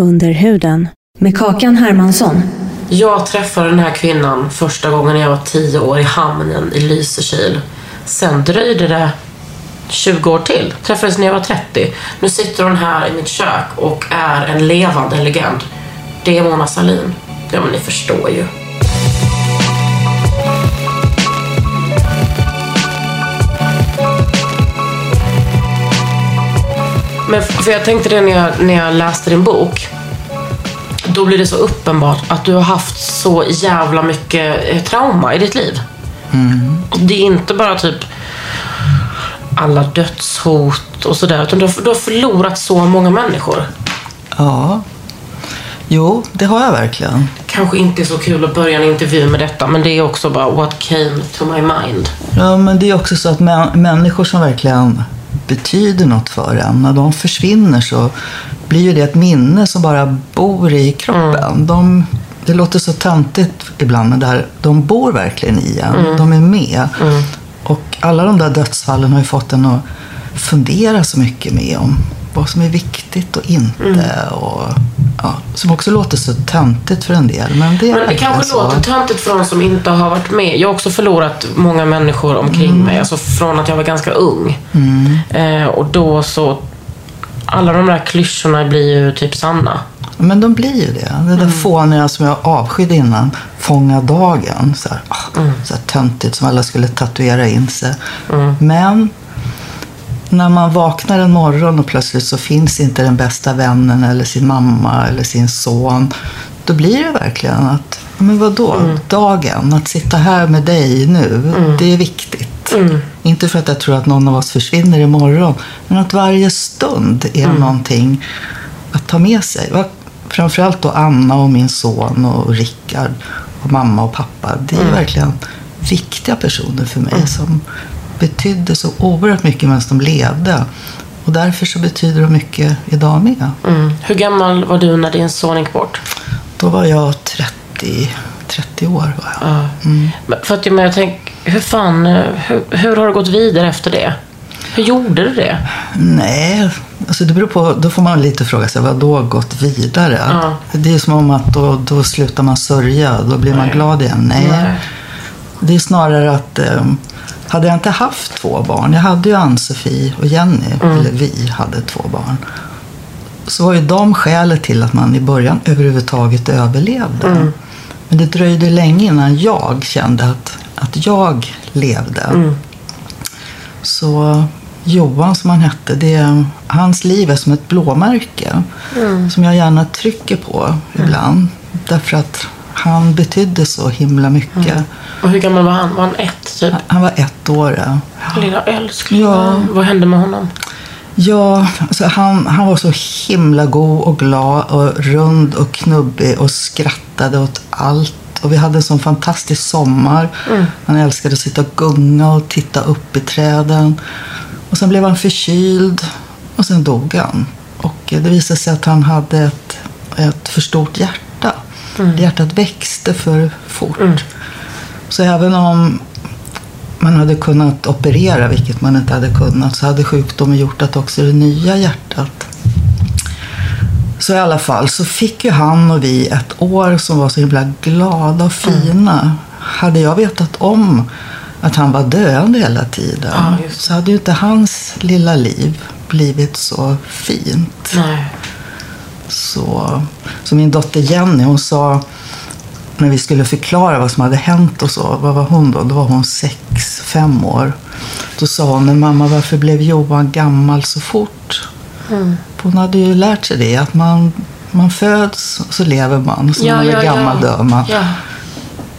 Under huden med Kakan Hermansson. Jag träffade den här kvinnan första gången jag var tio år i hamnen i Lysekil. Sen dröjde det 20 år till. Träffades när jag var 30. Nu sitter hon här i mitt kök och är en levande legend. Det är Mona Sahlin. Ja, men ni förstår ju. Men för jag tänkte det när jag, när jag läste din bok. Då blir det så uppenbart att du har haft så jävla mycket eh, trauma i ditt liv. Det är inte bara typ alla dödshot och sådär. Utan du har, du har förlorat så många människor. Ja. Jo, det har jag verkligen. Kanske inte är så kul att börja en intervju med detta. Men det är också bara what came to my mind. Ja, men det är också så att mä- människor som verkligen betyder något för en, när de försvinner så blir ju det ett minne som bara bor i kroppen. De, det låter så töntigt ibland, men det här, de bor verkligen i en. De är med. Och alla de där dödsfallen har ju fått en att fundera så mycket med om vad som är viktigt och inte. Och, ja, som också låter så töntigt för en del. Men det Men det kanske så. låter töntigt för de som inte har varit med. Jag har också förlorat många människor omkring mig. Alltså från att jag var ganska ung. Eh, och då så... Alla de där klyschorna blir ju typ sanna. Men de blir ju det. Det där fåniga som jag avskydde innan. Fånga dagen. Så här, ah, så här töntigt som alla skulle tatuera in sig. Men när man vaknar en morgon och plötsligt så finns inte den bästa vännen eller sin mamma eller sin son. Då blir det verkligen att, men vadå, dagen, att sitta här med dig nu, det är viktigt. Inte för att jag tror att någon av oss försvinner imorgon, men att varje stund är någonting att ta med sig. Framförallt då Anna och min son och Rickard och mamma och pappa. Det är verkligen viktiga personer för mig som betydde så oerhört mycket medan de levde. Och därför så betyder de mycket idag med. Mm. Hur gammal var du när din son gick bort? Då var jag 30, 30 år. Var jag. Ja. Men För att men jag tänk, hur fan, hur, hur har det gått vidare efter det? Hur gjorde du det? Nej, alltså det beror på. Då får man lite fråga sig, vad då gått vidare? Ja. Det är som om att då, då slutar man sörja, då blir man Nej. glad igen. Nej. Nej. Det är snarare att eh, hade jag inte haft två barn, jag hade ju Ann-Sofie och Jenny, eller vi hade två barn. Så var ju de skälet till att man i början överhuvudtaget överlevde. Men det dröjde länge innan jag kände att, att jag levde. Så Johan som han hette, det, hans liv är som ett blåmärke. Som jag gärna trycker på ibland. Därför att han betydde så himla mycket. Och hur gammal var han? Var han ett, typ? Han var ett år. ja. Lilla älskling. Ja. Vad hände med honom? Ja, alltså han, han var så himla god och glad och rund och knubbig och skrattade åt allt. Och vi hade en sån fantastisk sommar. Han älskade att sitta och gunga och titta upp i träden. Och sen blev han förkyld och sen dog han. Och det visade sig att han hade ett, ett för stort hjärta. Hjärtat växte för fort. Så även om man hade kunnat operera, vilket man inte hade kunnat, så hade sjukdomen gjort att också det nya hjärtat. Så i alla fall så fick ju han och vi ett år som var så himla glada och fina. Hade jag vetat om att han var döende hela tiden Ja, så hade ju inte hans lilla liv blivit så fint. Nej. Så, så min dotter Jenny, hon sa när vi skulle förklara vad som hade hänt och så, vad var hon då? Då var hon sex, fem år. Då sa hon, men mamma varför blev Johan gammal så fort? Mm. Hon hade ju lärt sig det, att man, man föds och så lever man. Och så när man är gammal dör man. Ja.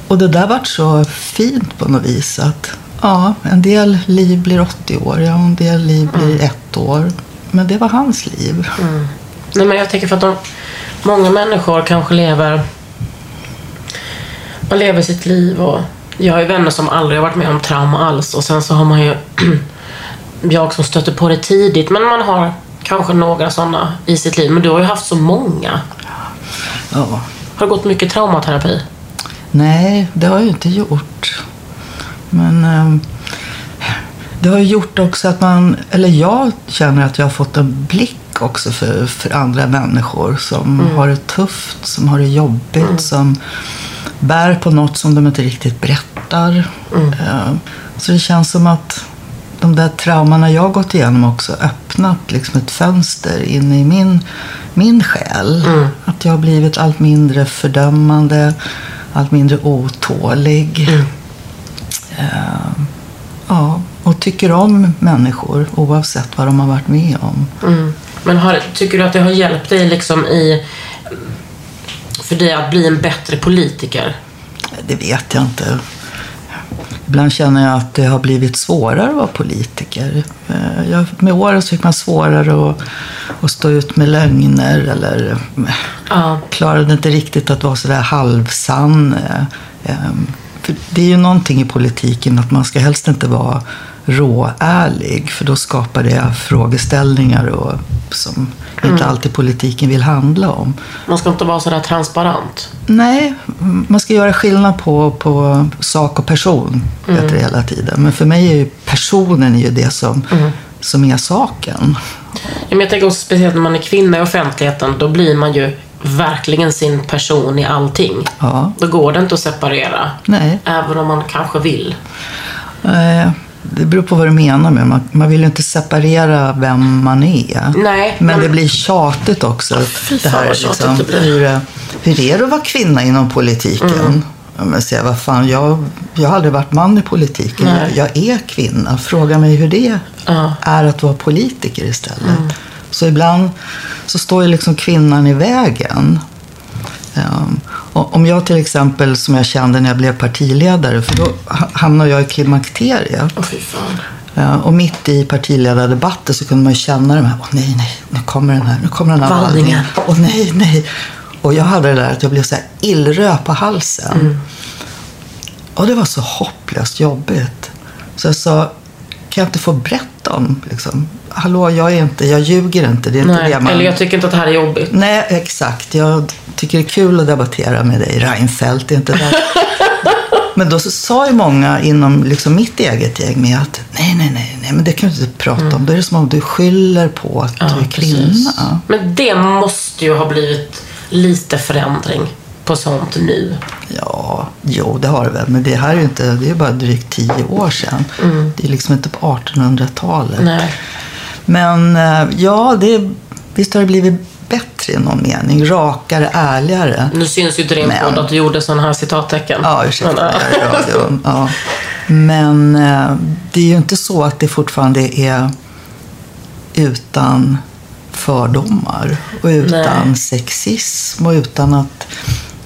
Och det där vart så fint på något vis. Att, ja, en del liv blir 80 år, ja, en del liv blir ett år. Men det var hans liv. Nej, men jag tänker för att de, många människor kanske lever... Man lever sitt liv och... Jag har ju vänner som aldrig har varit med om trauma alls och sen så har man ju... jag som stöter på det tidigt, men man har kanske några sådana i sitt liv. Men du har ju haft så många. Ja. Har du gått mycket traumaterapi? Nej, det har jag inte gjort. Men eh, det har ju gjort också att man, eller jag känner att jag har fått en blick också för, för andra människor som har det tufft, som har det jobbigt, som bär på något som de inte riktigt berättar. Eh, så det känns som att de där traumorna jag har gått igenom också öppnat liksom ett fönster in i min, min själ. Att jag har blivit allt mindre fördömande, allt mindre otålig. Eh, ja, och tycker om människor oavsett vad de har varit med om. Mm. Men har, tycker du att det har hjälpt dig liksom i... För dig att bli en bättre politiker? Det vet jag inte. Ibland känner jag att det har blivit svårare att vara politiker. Eh, Jag, med åren så fick man svårare att, att stå ut med lögner eller Ja. klarade inte riktigt att vara sådär halvsann. Eh, eh, För det är ju någonting i politiken att man ska helst inte vara råärlig för då skapar det frågeställningar och, som inte alltid politiken vill handla om. Man ska inte vara sådär transparent. Nej, man ska göra skillnad på, på sak och person heter det hela tiden. Men för mig är ju personen är ju det som, som är saken. Ja, men jag tänker också speciellt när man är kvinna i offentligheten, då blir man ju verkligen sin person i allting. Ja, Då går det inte att separera. nej. Även om man kanske vill. Eh, Det beror på vad du menar med man, man vill ju inte separera vem man är. Nej, Men men- det blir tjatigt också. Fy det här, liksom, det hur, hur är det att vara kvinna inom politiken? Mm. Men säga, vad fan, jag, jag har aldrig varit man i politiken. Nej. Jag är kvinna. Fråga mig hur det. Mm. är att vara politiker istället. Så ibland så står ju liksom kvinnan i vägen. Um, om jag till exempel, som jag kände när jag blev partiledare, för då ha- hamnade jag i klimakteriet. Åh fy fan. Ja, och mitt i partiledardebatter så kunde man ju känna de här, åh nej, nej, nu kommer den här, nu kommer den här Vallningen. Åh nej, nej. Och jag hade det där att jag blev så här illröd på halsen. Och det var så hopplöst jobbigt. Så jag sa, kan jag inte få berätta om, liksom, hallå, jag är inte, jag ljuger inte, det är inte Nej, det man... eller jag tycker inte att det här är jobbigt. Nej, exakt. Jag tycker det är kul att debattera med dig, Reinfeldt. Det är inte där. Men då så sa ju många inom liksom mitt eget gäng med att nej, nej, nej, nej, men det kan du inte prata om. Då är det som om du skyller på att du är kvinna. precis. Men det måste ju ha blivit lite förändring på sånt nu. Ja, jo, det har det väl. Men det här är ju inte, det är bara drygt tio år sedan. Det är liksom inte på 1800-talet. Nej. Men eh, ja, det, visst har det blivit bättre i någon mening. Rakare, ärligare. Nu syns ju inte din podd att du gjorde sådana här citattecken. Ja, ursäkta, Men, radion. Ja. Men eh, det är ju inte så att det fortfarande är utan fördomar och utan Nej. sexism och utan att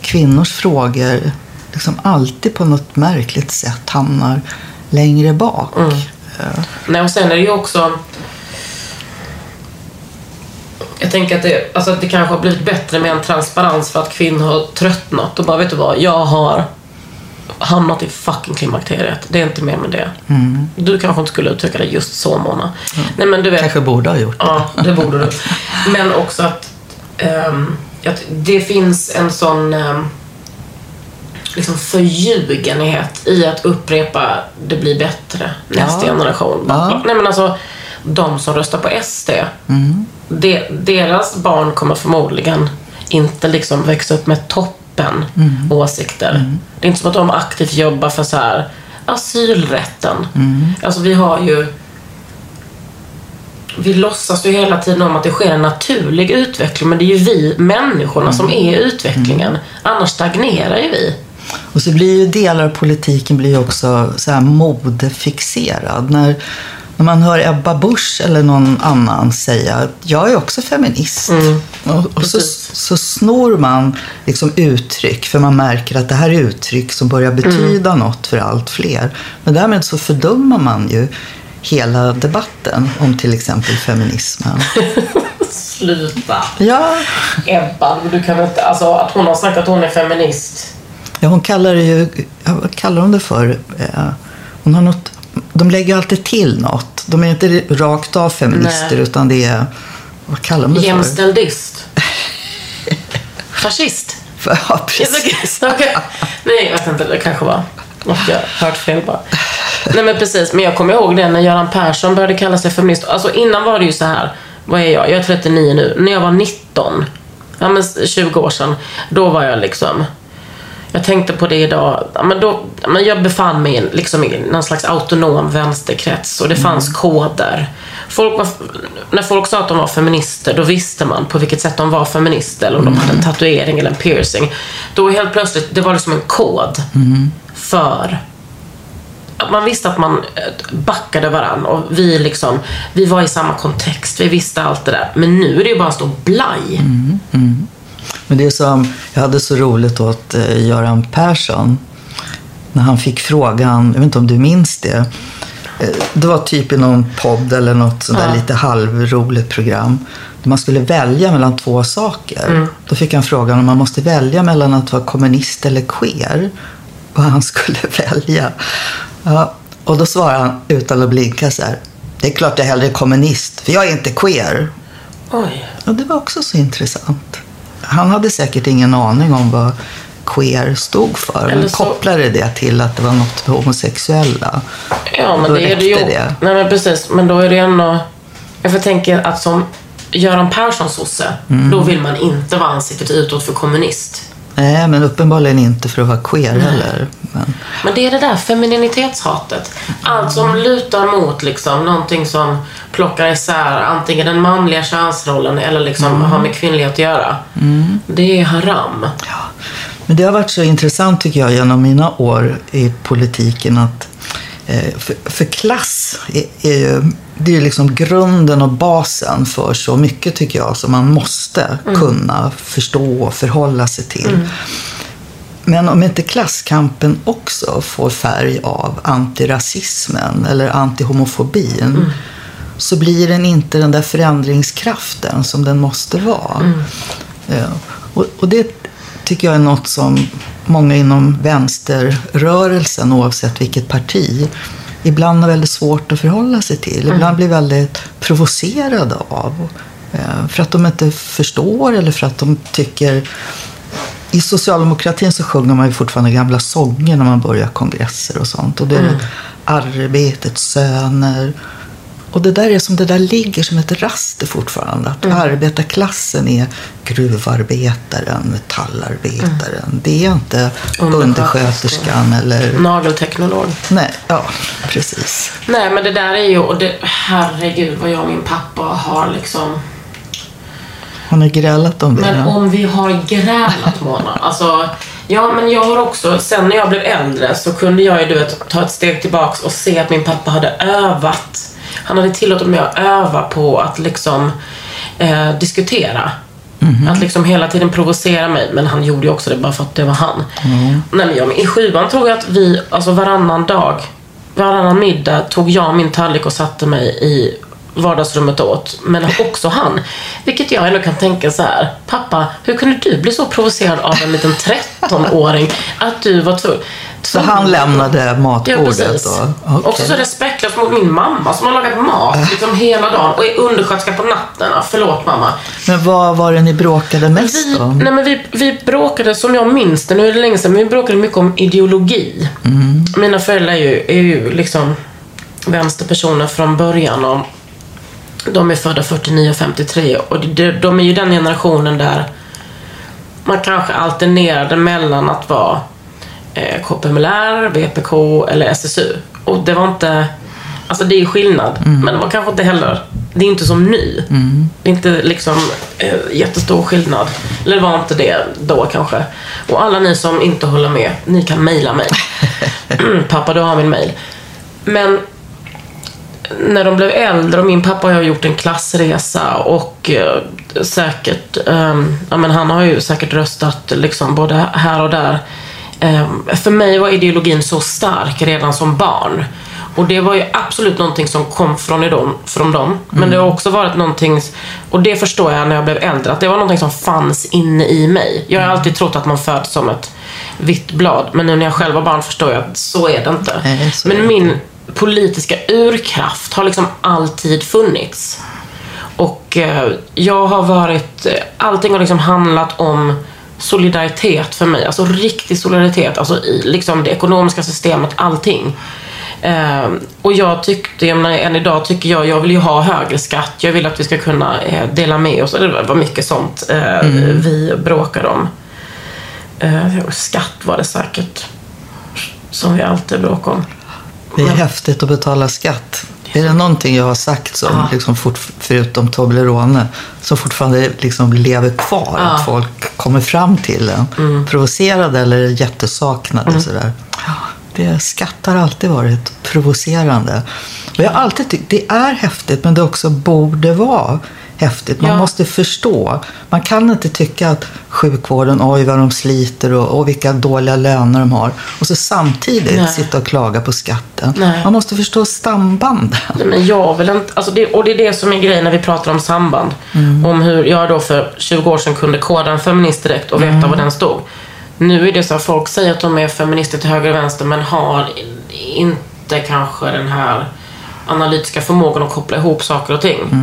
kvinnors frågor liksom alltid på något märkligt sätt hamnar längre bak. Eh, Nej, och sen är det ju också... Jag tänker att det, alltså att det kanske har blivit bättre med en transparens för att kvinnor har tröttnat och bara, vet du vad, jag har hamnat i fucking klimakteriet. Det är inte mer med det. Du kanske inte skulle uttrycka det just så, Mona. Nej, men du vet... Kanske borde ha gjort det. Ja, det borde du. Men också att, ehm, att det finns en sån um, liksom förljugenhet i att upprepa det blir bättre nästa Ja. generation. Ja. Nej men alltså, de som röstar på SD, det, deras barn kommer förmodligen inte liksom växa upp med toppen åsikter. Det är inte som att de aktivt jobbar för så här asylrätten. Alltså vi har ju vi låtsas ju hela tiden om att det sker en naturlig utveckling. Men det är ju vi människorna som Mm. är utvecklingen. Annars stagnerar ju vi. Och så blir ju delar av politiken blir också så här modefixerad. När, när man hör Ebba Busch eller någon annan säga att jag är också feminist. och och så, så snor man liksom uttryck för man märker att det här är uttryck som börjar betyda något för allt fler. Men därmed så fördummar man ju hela debatten om till exempel feminismen. Sluta. Ja, Ebba, du kan inte... Alltså att hon har sagt att hon är feminist. Ja, hon kallar det ju, vad kallar hon det för? Eh, Hon har något, de lägger alltid till något. De är inte rakt av feminister Nej. utan det är, vad kallar de det? Jämställdist. Fascist. Ja, precis. Okej. Nej, jag vet inte. Det kanske var något jag hört fel bara. Nej, men precis. Men jag kommer ihåg det när Göran Persson började kalla sig feminist. Alltså innan var det ju så här. Vad är jag? Jag är 39 nu. När jag var 19, ja men 20 år sedan, då var jag liksom jag tänkte på det idag. Men då, men jag befann mig liksom i någon slags autonom vänsterkrets och det fanns koder. Folk var, när folk sa att de var feminister, då visste man på vilket sätt de var feminister. Eller om de hade en tatuering eller en piercing. Då helt plötsligt, det var liksom en kod för att man visste att man eh, backade varann och vi liksom, vi var i samma kontext, vi visste allt det där. Men nu är det ju bara en stor blaj. Men det är som, jag hade så roligt åt eh, Göran Persson när han fick frågan, jag vet inte om du minns det. Eh, Det var typ i någon podd eller något sånt där Ja. lite halvroligt program. Man skulle välja mellan två saker. Då fick han frågan om man måste välja mellan att vara kommunist eller queer. Vad han skulle välja. Ja, och då svarade han utan att blinka så här. Det är klart jag är hellre kommunist, för jag är inte queer. Oj. Och det var också så intressant. Han hade säkert ingen aning om vad queer stod för. Eller så- kopplade det till att det var något för homosexuella. Ja, men det är det ju. det. Nej, men precis. Men då är det ändå... Jag tänka att som Göran Persson sosse, Mm. då vill man inte vara ansiktet utåt för kommunist. Nej, men uppenbarligen inte för att vara queer heller. Men, Men det är det där femininitetshatet. Allt som lutar mot liksom någonting som plockar isär antingen den manliga könsrollen eller liksom Mm. har med kvinnlighet att göra. Det är haram. men det har varit så intressant tycker jag genom mina år i politiken att eh, för, för klass är, är ju, det är liksom grunden och basen för så mycket tycker jag som man måste kunna förstå och förhålla sig till. Men om inte klasskampen också får färg av antirasismen eller antihomofobin så blir den inte den där förändringskraften som den måste vara. Ja. Och, och det tycker jag är något som många inom vänsterrörelsen, oavsett vilket parti, ibland har väldigt svårt att förhålla sig till. Ibland blir väldigt provocerade av. Eh, För att de inte förstår eller för att de tycker i socialdemokratin så sjunger man ju fortfarande gamla sånger när man börjar kongresser och sånt. Och det är Mm. arbetets söner. Och det där är som det där ligger som ett raster fortfarande. Att Mm. arbetarklassen är gruvarbetaren, metallarbetaren. Det är inte Undersköterskan. undersköterskan eller... Nagelteknolog. Nej, ja, precis. Nej, men det där är ju... Och det, herregud vad jag och min pappa har liksom... Har ni grälat om det? Men ja? om vi har grälat Mona. Alltså, ja men jag har också, sen när jag blev äldre så kunde jag ju du vet, ta ett steg tillbaks och se att min pappa hade övat. Han hade tillåtit mig att öva på att liksom eh, diskutera. Att liksom hela tiden provocera mig. Men han gjorde ju också det bara för att det var han. Nej, men jag, I sjuan tror jag att vi, alltså varannan dag, varannan middag tog jag min tallrik och satte mig i vardagsrummet åt. Men också han. Vilket jag ändå kan tänka så här. Pappa, hur kunde du bli så provocerad av en liten 13-åring att du var tvungen? Så han lämnade Ja, matbordet precis. då? Okej. Också så respektlöst mot min mamma som har lagat mat liksom hela dagen och är undersköterska på natten. Ja, Förlåt mamma. Men vad var det ni bråkade mest Vi, om? nej men vi, vi bråkade, som jag minns det, nu är det länge sedan, men vi bråkade mycket om ideologi. Mina föräldrar är ju, är ju liksom vänsterpersoner från början och de är födda 49 och 53 och de, de är ju den generationen där man kanske alternerade mellan att vara eh, KPMLR, VPK eller SSU. Och det var inte Alltså det är skillnad. Men det var kanske inte heller, det är inte som nu. Det är inte liksom eh, jättestor skillnad. Eller det var inte det då kanske. Och alla ni som inte håller med, ni kan mejla mig. Pappa, du har min mejl. Men när de blev äldre och min pappa har gjort en klassresa och eh, säkert, eh, ja men han har ju säkert röstat liksom både här och där. Eh, för mig var ideologin så stark redan som barn. Och det var ju absolut någonting som kom från, dem, från dem. Men det har också varit någonting, och det förstår jag när jag blev äldre, att det var någonting som fanns inne i mig. Jag har alltid trott att man föds som ett vitt blad. Men nu när jag själv var barn förstår jag att så är det inte. Nej, men min politiska urkraft har liksom alltid funnits. Och eh, jag har varit, allting har liksom handlat om solidaritet för mig. Alltså riktig solidaritet. Alltså i liksom det ekonomiska systemet, allting. Eh, och jag tyckte, jag menar, än idag tycker jag, jag vill ju ha högre skatt. Jag vill att vi ska kunna eh, dela med oss. Det var mycket sånt eh, vi bråkade om. Eh, skatt var det säkert. Som vi alltid bråkade om. Det är häftigt att betala skatt. Är det någonting jag har sagt som, Ja. liksom fort, förutom Toblerone, som fortfarande liksom lever kvar? Ja. Att folk kommer fram till en, Mm. provocerade eller jättesaknade. Sådär. Ja, det, skatt har alltid varit provocerande. Och jag har alltid tyckt det är häftigt, men det också borde vara häftigt. Man Ja. måste förstå. Man kan inte tycka att sjukvården, oj vad de sliter och, och vilka dåliga löner de har. Och så samtidigt Nej. sitta och klaga på skatten. Nej. Man måste förstå sambanden. Nej, Men jag vill inte, alltså det, och det är det som är grejen när vi pratar om samband. Om hur jag då för 20 år sedan kunde koda en feminist direkt och veta vad den stod. Nu är det så att folk säger att de är feminister till höger och vänster men har inte kanske den här analytiska förmågan att koppla ihop saker och ting. Eh,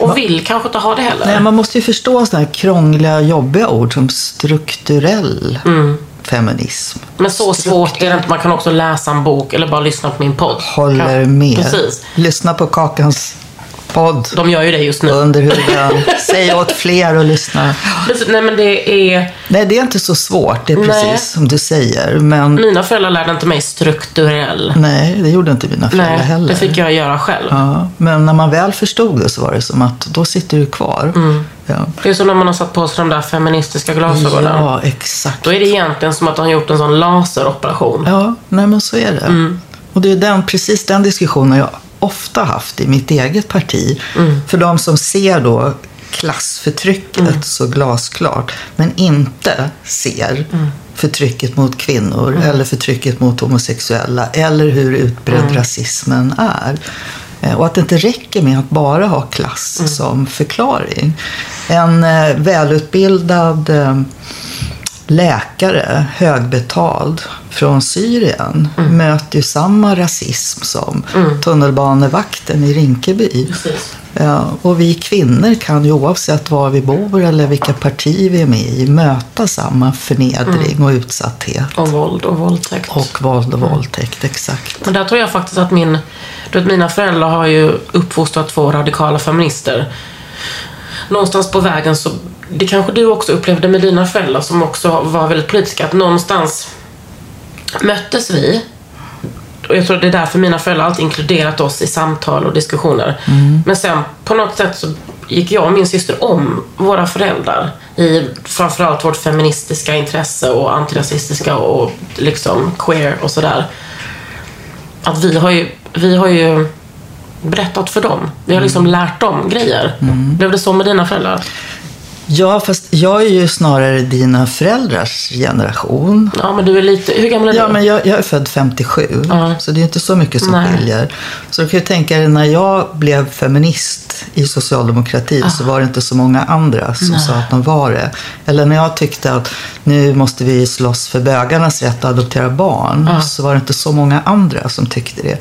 och vill kanske inte ha det heller. Nej, man måste ju förstå sådana här krångliga, jobbiga ord som strukturell feminism. Men så svårt är det inte. Man kan också läsa en bok eller bara lyssna på min podd. Håller med. Precis. Lyssna på Kakans podd De gör ju det just nu. under huden. Säg åt fler att lyssna. Nej men det är... Nej, det är inte så svårt. Det är precis Nej. som du säger. Men Mina föräldrar lärde inte mig strukturell. nej, det gjorde inte mina föräldrar Nej, heller. det fick jag göra själv. Ja, men när man väl förstod det så var det som att då sitter du kvar. Mm. Ja. Det är som när man har satt på sig de där feministiska glasögonen. ja, exakt. Då är det egentligen som att han gjort en sån laseroperation. Ja, nej men så är det. Mm. Och det är den, precis den diskussionen jag ofta haft i mitt eget parti. Mm. För de som ser då klassförtrycket Mm. så glasklart, men inte ser Mm. förtrycket mot kvinnor eller förtrycket mot homosexuella eller hur utbredd Mm. rasismen är. Eh, Och att det inte räcker med att bara ha klass Mm. som förklaring. En eh, välutbildad eh, läkare, högbetald, från Syrien Mm. möter ju samma rasism som tunnelbanevakten i Rinkeby. Precis. Ja, och vi kvinnor kan ju oavsett var vi bor eller vilka parti vi är med i möta samma förnedring Mm. och utsatthet. Och våld och våldtäkt. Och våld och våldtäkt, exakt. Men där tror jag faktiskt att min... Du vet, mina föräldrar har ju uppfostrat två radikala feminister. Någonstans på vägen så... Det kanske du också upplevde med dina föräldrar som också var väldigt politiska. Att någonstans möttes vi. Och jag tror det är därför mina föräldrar alltid inkluderat oss i samtal och diskussioner. Men sen på något sätt så gick jag och min syster om våra föräldrar i framförallt vårt feministiska intresse och antirasistiska och liksom queer och sådär. Att vi har ju, vi har ju berättat för dem. Vi har liksom lärt dem grejer. Blev det så med dina föräldrar? Ja, fast jag är ju snarare dina föräldrars generation. Ja, men du är lite... Hur gammal är Ja, du? men jag, jag är född 57, Ja. så det är inte så mycket som Nej. skiljer. Så du kan ju tänka dig, när jag blev feminist i socialdemokratin så var det inte så många andra som sa att de var det. Eller när jag tyckte att nu måste vi slåss för bögarnas rätt att adoptera barn, så var det inte så många andra som tyckte det.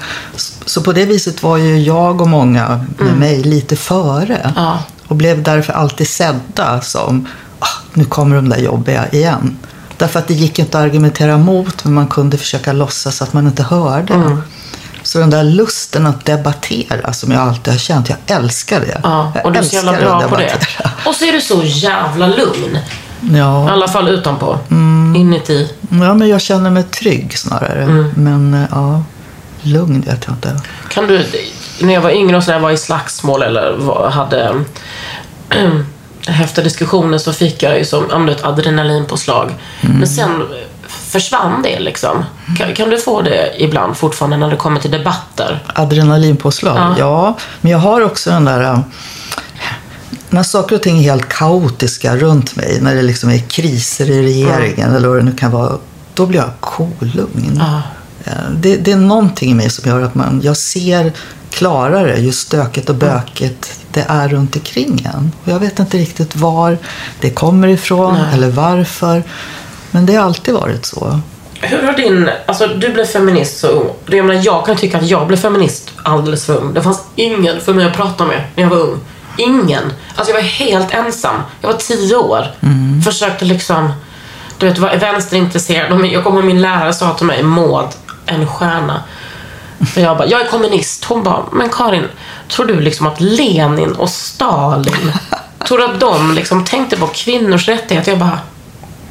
Så- på det viset var ju jag och många med mig lite före. Mm. Och blev därför alltid sedda som, ah, nu kommer de där jobbiga igen. Därför att det gick inte att argumentera mot, men man kunde försöka låtsas att man inte hörde. Mm. Så den där lusten att debattera som jag alltid har känt, jag älskar det. Ja, och du är så jävla bra på det. Och så är du så jävla lugn. I Ja, alla fall utanpå. Mm. Inuti. ja, men jag känner mig trygg snarare. Mm. Men eh, ja, lugn vet jag inte. Kan du, när jag var yngre och så där, var i slagsmål eller hade häftiga diskussioner så fick jag ju som ett adrenalinpåslag. Men sen försvann det liksom. Kan, kan du få det ibland fortfarande när det kommer till debatter? Adrenalinpåslag? Ja. Ja. men jag har också den där... äh, När saker och ting är helt kaotiska runt mig, när det liksom är kriser i regeringen eller vad det nu kan vara, då blir jag kolugn. Ja. Eh, Det, det är någonting i mig som gör att man, jag ser klarare ju stökigt och bökigt det är runt omkring en. Och jag vet inte riktigt var det kommer ifrån Nej. eller varför. Men det har alltid varit så. Hur har din, alltså du blev feminist så ung. Jag menar, jag kan tycka att jag blev feminist alldeles för ung. Det fanns ingen för mig att prata med när jag var ung. Ingen. Alltså jag var helt ensam. Jag var tio år. Försökte liksom, du vet, vara vänsterintresserad. Jag kommer min lärare sa till mig, Maud, en stjärna. För jag bara, jag är kommunist. Hon bara, men Karin, tror du liksom att Lenin och Stalin, tror du att de liksom tänkte på kvinnors rättigheter? Jag bara,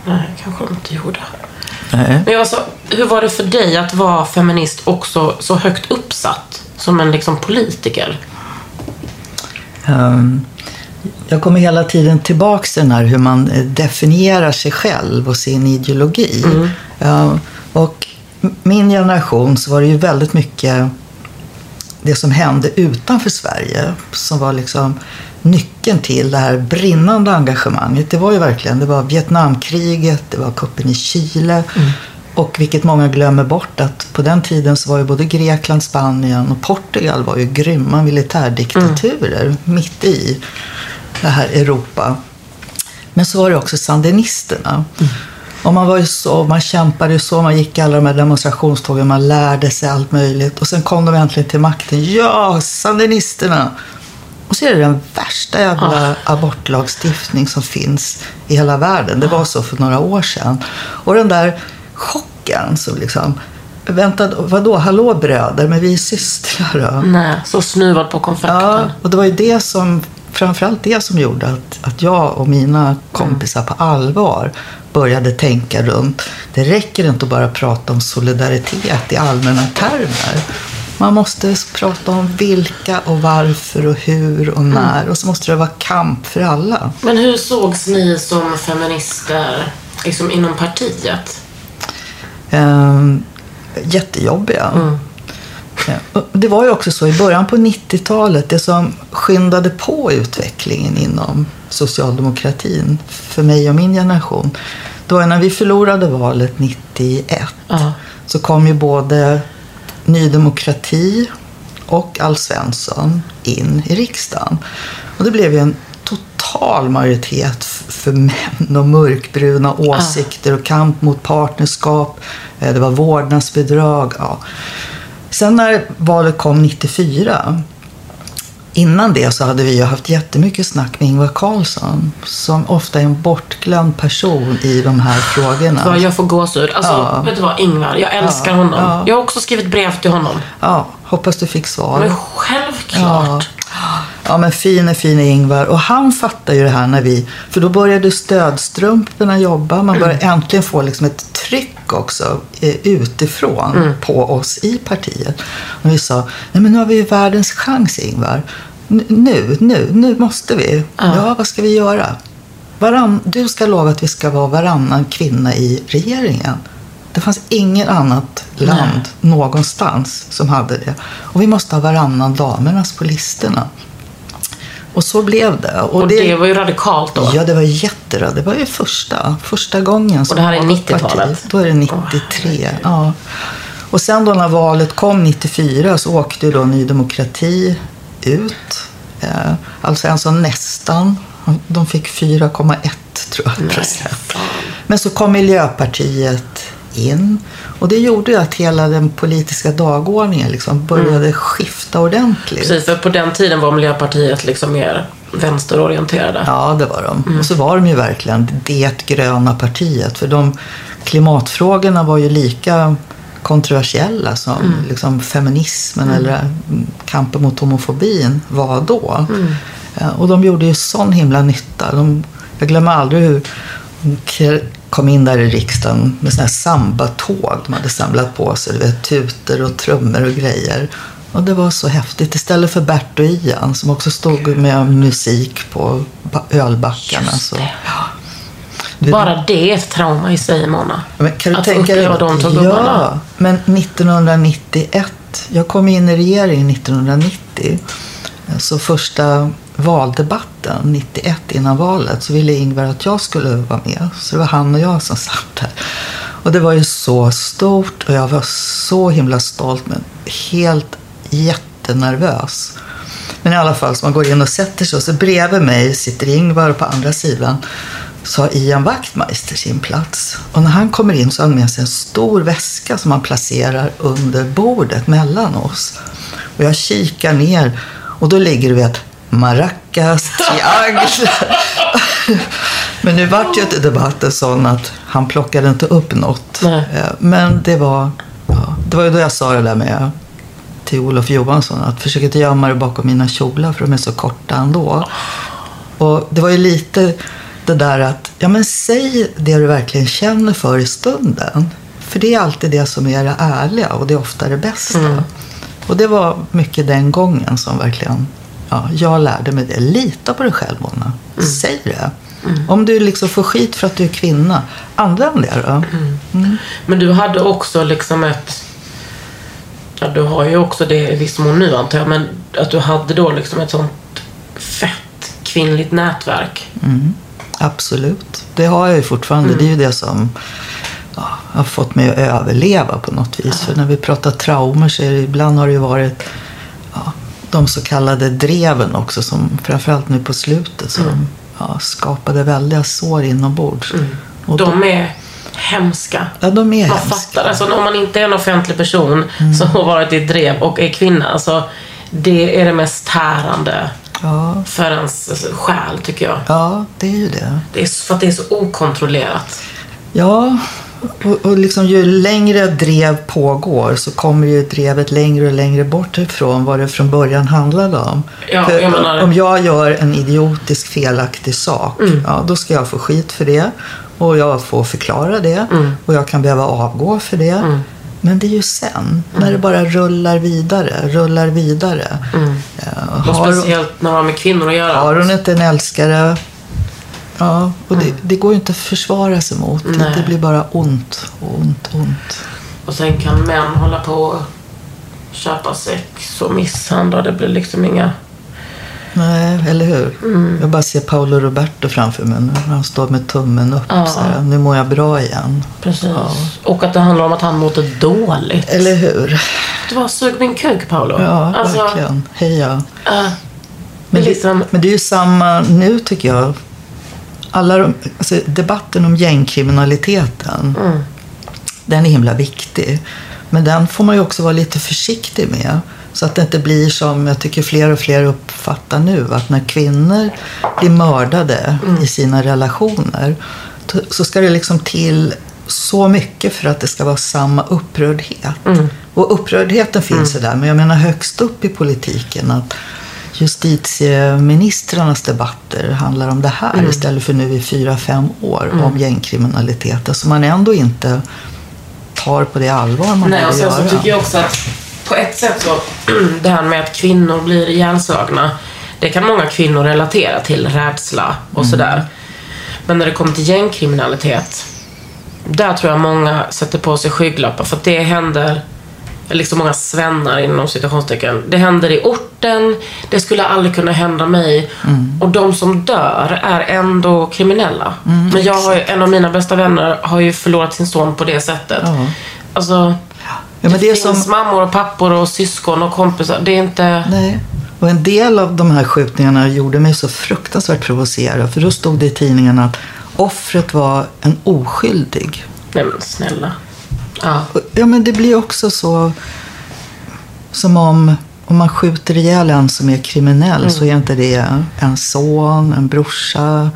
nej, kanske de inte gjorde. Nej. Men jag var så, hur var det för dig att vara feminist också så högt uppsatt som en liksom politiker? Ehm, Jag kommer hela tiden tillbaks till den här hur man eh, definierar sig själv och sin ideologi. Ehm, Och m- min generation så var det ju väldigt mycket det som hände utanför Sverige som var liksom nyckeln till det här brinnande engagemanget. Det var ju verkligen, det var Vietnamkriget, det var kuppen i Chile och vilket många glömmer bort att på den tiden så var ju både Grekland, Spanien och Portugal var ju grymma militärdiktaturer mitt i det här Europa. Men så var det också sandinisterna. Och man var ju så, man kämpade ju så, man gick alla de här demonstrationstågen, man lärde sig allt möjligt. Och sen kom de äntligen till makten. Ja, sandinisterna! Och så är det den värsta jävla abortlagstiftning som finns i hela världen. Det var så för några år sedan. Och den där chocken som liksom, vänta, vadå, hallå bröder, men vi är systrar? Nej, så snuvad på konfekten. Ja, och det var ju det som, framförallt det som gjorde att, att jag och mina kompisar på allvar började tänka runt. Det räcker inte att bara prata om solidaritet i allmänna termer. Man måste prata om vilka och varför och hur och när. Och så måste det vara kamp för alla. Men hur sågs ni som feminister liksom inom partiet? Ehm, jättejobbiga. Och Det var ju också så i början på 90-talet, det som skyndade på utvecklingen inom socialdemokratin för mig och min generation. Ju när vi förlorade valet 91 Ja. så kom ju både Ny Demokrati och Alf Svensson in i riksdagen. Och det blev ju en total majoritet för män och mörkbruna åsikter och kamp mot partnerskap. Eh, Det var vårdnadsbidrag. Ja. Sen när valet kom 94 Innan det så hade vi ju haft jättemycket snack med Ingvar Carlsson som ofta är en bortglömd person i de här frågorna. Jag får gåshud. Alltså, Ja. vet du vad Ingvar, jag älskar Ja, honom. ja. Jag har också skrivit brev till honom. Ja, hoppas du fick svar. Men självklart. Ja, men fin är fin är Ingvar. Och han fattar ju det här när vi... För då började stödstrumporna jobba. Man började äntligen få liksom ett tryck också eh, utifrån på oss i partiet. Och vi sa, nej men nu har vi ju världens chans Ingvar. Nu, nu, nu måste vi. Ja, vad ska vi göra? Varann, du ska lova att vi ska vara varannan kvinna i regeringen. Det fanns ingen annat land någonstans som hade det. Och vi måste ha varannan damernas på listorna. Och så blev det. Och det, var ju radikalt då. Ja, det var jätterad. Det var ju första, första gången. som Och det här är något 90-talet? parti- Då är det 93. ja. Och sen då när valet kom 94 så åkte ju då Ny Demokrati ut. Eh, alltså alltså nästan. De fick 4,1 tror jag procent. Men så kom Miljöpartiet in. Och det gjorde ju att hela den politiska dagordningen liksom började skifta ordentligt. Precis, för på den tiden var Miljöpartiet liksom mer vänsterorienterade. Ja, det var de. Och så var de ju verkligen det gröna partiet. För de klimatfrågorna var ju lika kontroversiella som liksom feminismen eller mm, kampen mot homofobin var då. Eh, Och de gjorde ju sån himla nytta. De, jag glömmer aldrig hur kom in där i riksdagen med sådana här sambatåg. De hade samlat på sig, du vet, tutor och trummor och grejer. Och det var så häftigt. Istället för Bert och Ian som också stod med musik på ba- ölbackarna. Så, det. ja. Du- Bara det är ett trauma i sig, Mona. men kan du att tänka uppleva de två gubbarna. Ja, men 1991. Jag kom in i regeringen 1990. Så första valdebatten 91 innan valet så ville Ingvar att jag skulle vara med. Så det var han och jag som satt där. Och det var ju så stort och jag var så himla stolt men helt jättenervös. Men i alla fall, så man går in och sätter sig och så bredvid mig sitter Ingvar och på andra sidan så har Ian Wachtmeister sin plats. Och när han kommer in så har han med sig en stor väska som han placerar under bordet mellan oss. Och jag kikar ner och då ligger du vet maracas, trianglar. Men nu vart ju debatten sån att han plockade inte upp något. Nej. Eh, Men det var, ja, det var ju då jag sa det där med till Olof Johansson att försök inte gömma dig bakom mina kjolar för de är så korta ändå. Och det var ju lite det där att, ja men säg det du verkligen känner för i stunden. För det är alltid det som är det ärliga och det är ofta det bästa. Och det var mycket den gången som verkligen, ja, jag lärde mig det. Lita på dig själv Mona. Säg det. Om du liksom får skit för att du är kvinna, använd det då. Men du hade också liksom ett... Ja, du har ju också det i viss mån nu antar jag, men att du hade då liksom ett sånt fett kvinnligt nätverk. Absolut. Det har jag ju fortfarande. Det är ju det som ja, har fått mig att överleva på något vis. För när vi pratar traumer så är det, ibland har det ju varit ja, de så kallade dreven också som framförallt nu på slutet som ja, skapade väldiga sår inombords. Och De är hemska. Ja, de är Man hemska. fattar. Alltså, om man inte är en offentlig person som har varit i ett drev och är kvinna. Alltså, det är det mest tärande Ja, för ens själ, tycker jag. ja, det är ju det. Det är så- för att det är så okontrollerat. Ja, och, och liksom ju längre drev pågår så kommer ju drevet längre och längre bort ifrån vad det från början handlade om. Ja, För jag menar- Om jag gör en idiotisk felaktig sak, Mm. ja, då ska jag få skit för det. Och jag får förklara det. Mm. Och jag kan behöva avgå för det. Men det är ju sen, när det bara rullar vidare, rullar vidare. Mm. Och har, speciellt när man har med kvinnor att göra. har hon inte en älskare, ja, och det, det går ju inte att försvara sig mot. Det. Nej. det blir bara ont, ont, ont. Och sen kan män hålla på och köpa sex och misshandla. Det blir liksom inga... Nej, eller hur? Mm. Jag bara ser Paolo Roberto framför mig nu. Han står med tummen upp. Ja. Så här, nu mår jag bra igen. Precis. Ja. Och att det handlar om att han mådde dåligt. Eller hur? Det var sug min kuk, Paolo. Ja, alltså, verkligen. Heja. äh, Men det, liksom... men det är ju samma nu tycker jag. Alla de, alltså, debatten om gängkriminaliteten, Mm. den är himla viktig. Men den får man ju också vara lite försiktig med. Så att det inte blir som jag tycker fler och fler uppfattar nu. Att när kvinnor blir mördade Mm. i sina relationer så ska det liksom till så mycket för att det ska vara samma upprördhet. Mm. Och upprördheten finns ju där, men jag menar högst upp i politiken att justitieministrarnas debatter handlar om det här Mm. istället för nu i fyra, fem år om gängkriminalitet. Så man ändå inte tar på det allvar man Nej, borde så göra. tycker jag också att på ett sätt så, det här med att kvinnor blir ihjälslagna, det kan många kvinnor relatera till, rädsla och sådär. Men när det kommer till gängkriminalitet, där tror jag många sätter på sig skygglappar för att det händer, liksom många svennar inom citationstecken, det händer i orten, det skulle aldrig kunna hända mig och de som dör är ändå kriminella. Men jag har ju, en av mina bästa vänner har ju förlorat sin son på det sättet. Ja. Alltså, Ja, det, det finns som, mammor och pappor och syskon och kompisar. Det är inte... nej. Och en del av de här skjutningarna gjorde mig så fruktansvärt provocerad. För då stod det i tidningen att offret var en oskyldig. Nej men snälla. Ja. Ja, men det blir också så som om, om man skjuter ihjäl en som är kriminell så är inte det en son, en brorsa.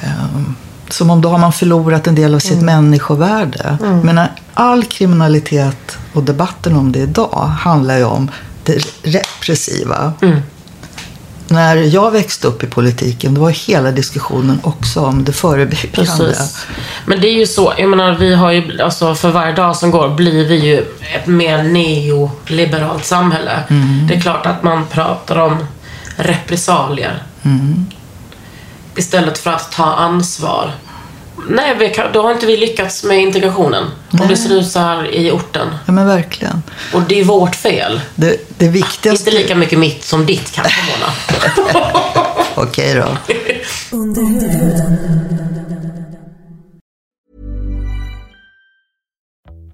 ehm, som om då har man förlorat en del av sitt människovärde. Men all kriminalitet och debatten om det idag handlar ju om det repressiva. När jag växte upp i politiken, då var hela diskussionen också om det förebyggande. Precis. Men det är ju så, jag menar vi har ju, alltså för varje dag som går blir vi ju ett mer neoliberalt samhälle. Det är klart att man pratar om repressalier. Istället för att ta ansvar. Nej, vi kan, då har inte vi lyckats med integrationen. Om det ser ut så här i orten. Ja, men verkligen. Och det är vårt fel. Det, det viktigaste... Inte lika mycket mitt som ditt kanske, Mona. Okej då.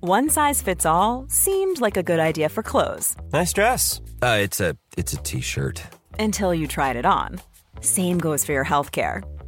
One size fits all seemed like a good idea for clothes Nice dress. Uh, it's a it's a t-shirt. until you tried it on. Same goes for your healthcare.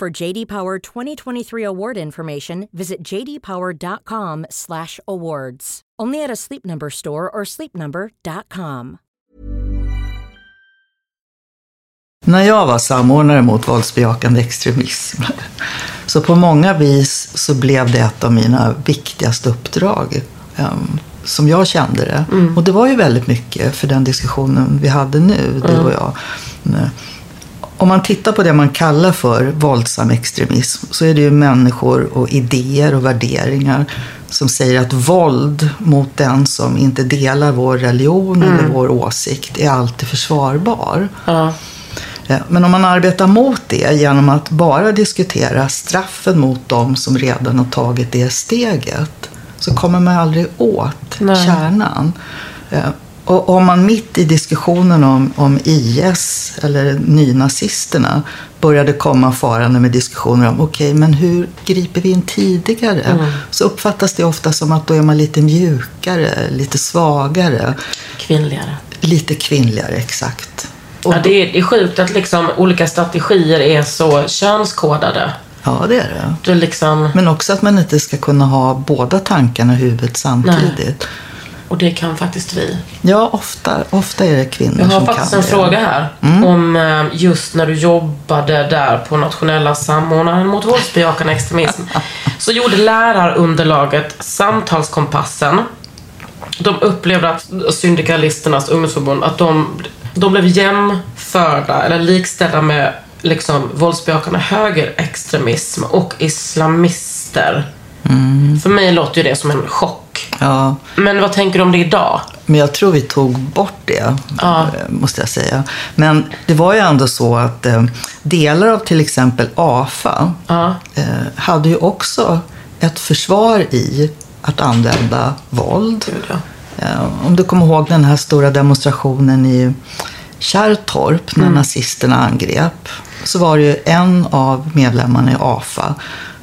For JD Power 2023 award information, visit jdpower.com/awards. Only at a Sleep Number store or sleepnumber.com. När jag var samordnare mot våldsbejakande extremism, så på många vis så blev det ett av mina viktigaste uppdrag, em, som jag kände det. Och det var ju väldigt mycket för den diskussionen vi hade nu, du och jag. Eh, Om man tittar på det man kallar för våldsam extremism så är det ju människor och idéer och värderingar som säger att våld mot den som inte delar vår religion eller vår åsikt är alltid försvarbar. Ja. Eh, Men om man arbetar mot det genom att bara diskutera straffen mot dem som redan har tagit det steget så kommer man aldrig åt Nej. kärnan. Och om man mitt i diskussionen om, om IS eller nynazisterna började komma farande med diskussioner om okej, men hur griper vi in tidigare? Mm. Så uppfattas det ofta som att då är man lite mjukare, lite svagare, Kvinnligare. lite kvinnligare, exakt. Och Ja, det, är, det är sjukt att liksom olika strategier är så könskodade. Ja, det är det. Det är liksom, Men också att man inte ska kunna ha båda tankarna i huvudet samtidigt. Och det kan faktiskt vi. Ja, ofta, ofta är det kvinnor Jag har som faktiskt kan en det. fråga här. Om eh, just när du jobbade där på nationella samordnaren mot våldsbejakande extremism. så gjorde lärarunderlaget Samtalskompassen. De upplevde att syndikalisternas ungdomsförbund, att de, de blev jämförda eller likställda med liksom våldsbejakande högerextremism och islamister. För mig låter ju det som en chock. Ja, Men vad tänker du om det idag? men jag tror vi tog bort det, Ja. eh, måste jag säga. Men det var ju ändå så att eh, delar av till exempel AFA Ja. eh, hade ju också ett försvar i att använda våld. Eh, Om du kommer ihåg den här stora demonstrationen i Kärrtorp när nazisterna angrep. Så var det ju en av medlemmarna i AFA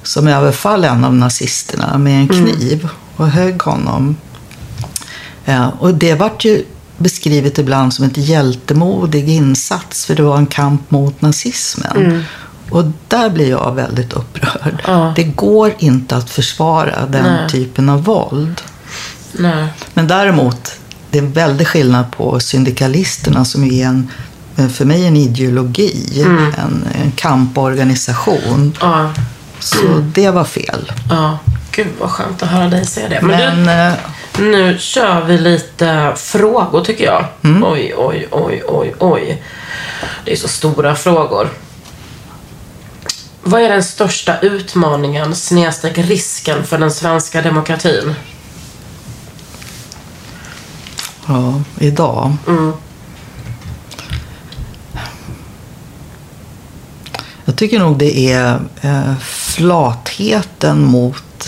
som överfall en av nazisterna med en kniv och högg honom. Eh, Och det vart ju beskrivet ibland som ett hjältemodig insats för det var en kamp mot nazismen. Och där blir jag väldigt upprörd. Ja. Det går inte att försvara den Nej. typen av våld. Nej. Men däremot, det är en väldig skillnad på syndikalisterna som är en, för mig en ideologi, en, en kamporganisation. Ja. Så det var fel. Ja, gud vad skönt att höra dig säga det. Men, Men, eh, du, nu kör vi lite frågor tycker jag. Oj, oj, oj, oj, oj. Det är så stora frågor. Vad är den största utmaningen, snedstreck risken för den svenska demokratin? ja, idag. Jag tycker nog det är eh, flatheten mot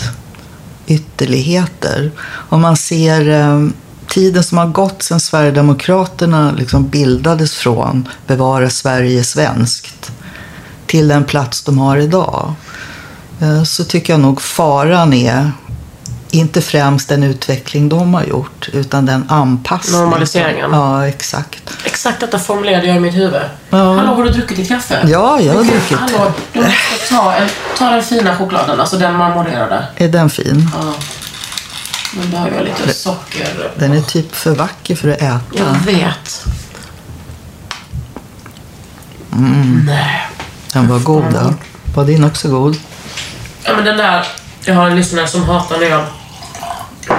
ytterligheter. Om man ser eh, tiden som har gått sedan Sverigedemokraterna liksom bildades från Bevara Sverige svenskt till den plats de har idag. Eh, så tycker jag nog faran är inte främst den utveckling de har gjort, utan den anpassning. Normaliseringen. Ja, exakt. Exakt detta formulerade jag i mitt huvud. Ja. Hallå, har du druckit ditt kaffe? Ja, jag har druckit. Hallå, du måste ta, en, ta den fina chokladen, alltså den marmorerade. Är den fin? Ja. Nu behöver jag lite socker. Den är typ för vacker för att äta. Jag vet. Nej. Den var god. Då. Var din också god? Ja, men den där... Jag har en lyssnare som hatar när jag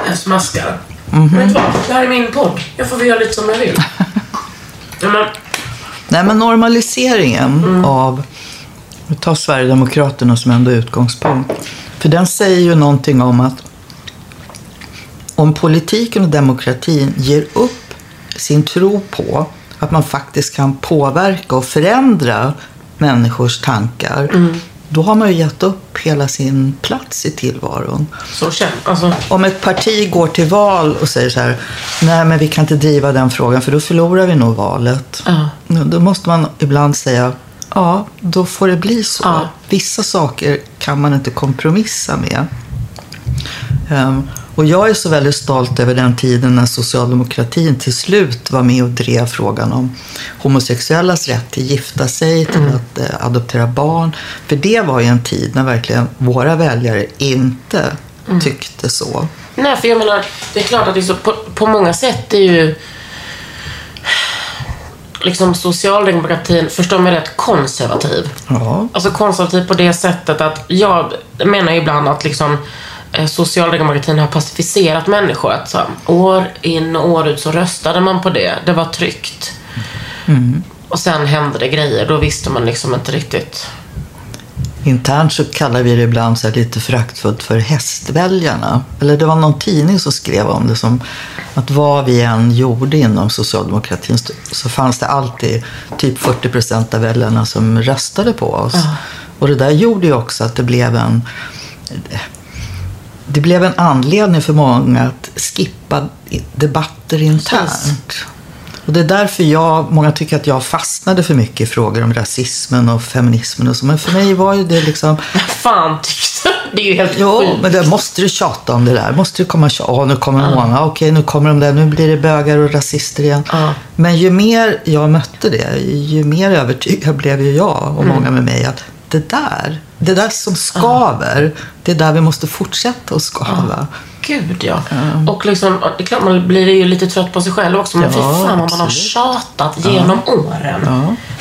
jag smaskar. Mhm. Men vet du vad? Det här är min podd. Jag får väl göra lite som jag vill. Ja, men, Nej, men normaliseringen av... Vi tar Sverigedemokraterna som ändå utgångspunkt. För den säger ju någonting om att om politiken och demokratin ger upp sin tro på att man faktiskt kan påverka och förändra människors tankar, då har man ju gett upp hela sin plats i tillvaron. så. Alltså, Om ett parti går till val och säger så här, nej men vi kan inte driva den frågan för då förlorar vi nog valet. Ja. Då måste man ibland säga, ja, då får det bli så. Ja. Vissa saker kan man inte kompromissa med. Ehm, och jag är så väldigt stolt över den tiden när socialdemokratin till slut var med och drev frågan om homosexuellas rätt till att gifta sig, till att eh, adoptera barn. För det var ju en tid när verkligen våra väljare inte tyckte så. nej, för jag menar, det är klart att så, på, på många sätt är ju liksom socialdemokratin, förstår mig rätt, konservativ. Ja, Alltså konservativ på det sättet att jag menar ibland att liksom socialdemokratin har pacificerat människor. Att så, år in och år ut så röstade man på det. Det var tryggt. Och sen hände det grejer. Då visste man liksom inte riktigt. Internt så kallar vi det ibland så lite föraktfullt för hästväljarna. Eller det var någon tidning som skrev om det som att vad vi än gjorde inom socialdemokratin så fanns det alltid typ 40 procent av väljarna som röstade på oss. Och det där gjorde ju också att det blev en det blev en anledning för många att skippa debatter internt. Och det är därför jag, många tycker att jag fastnade för mycket i frågor om rasismen och feminismen och så. Men för mig var ju det liksom, Fan tyckte Det är ju helt jo, sjukt. men det måste du tjata om det där. Måste du komma och tjata, åh, nu kommer många, okej, nu kommer de där, nu blir det bögar och rasister igen. Ja. Men ju mer jag mötte det, ju mer övertygad blev ju jag och många med mig att det där, det där som skaver, det är där vi måste fortsätta att skava. Gud ja. Och liksom, det är klart man blir ju lite trött på sig själv också. Men Ja, fy fan vad man har tjatat genom åren.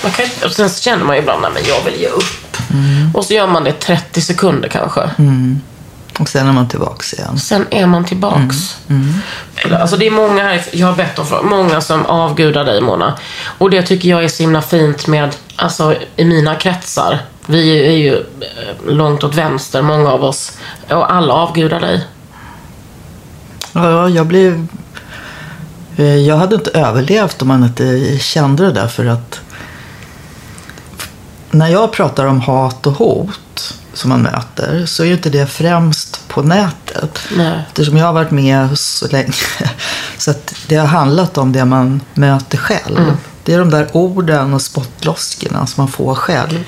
Man kan, och sen så känner man ju ibland, nej men jag vill ge upp. Och så gör man det 30 sekunder kanske. Och sen är man tillbaka igen. Sen är man tillbaks. Eller, Alltså det är många här, jag har bett om frågor, många som avgudar dig Mona. Och det tycker jag är så himla fint med, alltså i mina kretsar. Vi är ju eh, långt åt vänster, många av oss. Och alla avgudar dig. Ja, jag blev... eh, Jag hade inte överlevt om man inte kände det där för att när jag pratar om hat och hot som man möter så är ju inte det främst på nätet. Nej. Eftersom jag har varit med så länge. Så att det har handlat om det man möter själv. Det är de där orden och spottloskorna som man får själv.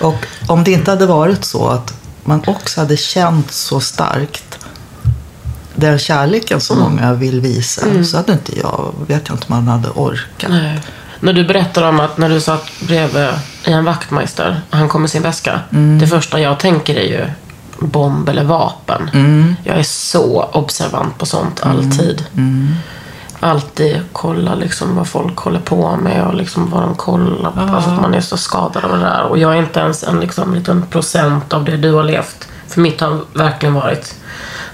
Och om det inte hade varit så att man också hade känt så starkt den kärleken som många vill visa så hade inte jag, vet jag inte om man hade orkat. Nej. När du berättar om att när du satt bredvid en vaktmästare, han kom med sin väska. Det första jag tänker är ju bomb eller vapen. Jag är så observant på sånt, alltid. Alltid kolla liksom vad folk håller på med och liksom vad de kollar på. Alltså att man är så skadad av det där. Och jag är inte ens en liksom, liten procent av det du har levt. För mitt har verkligen varit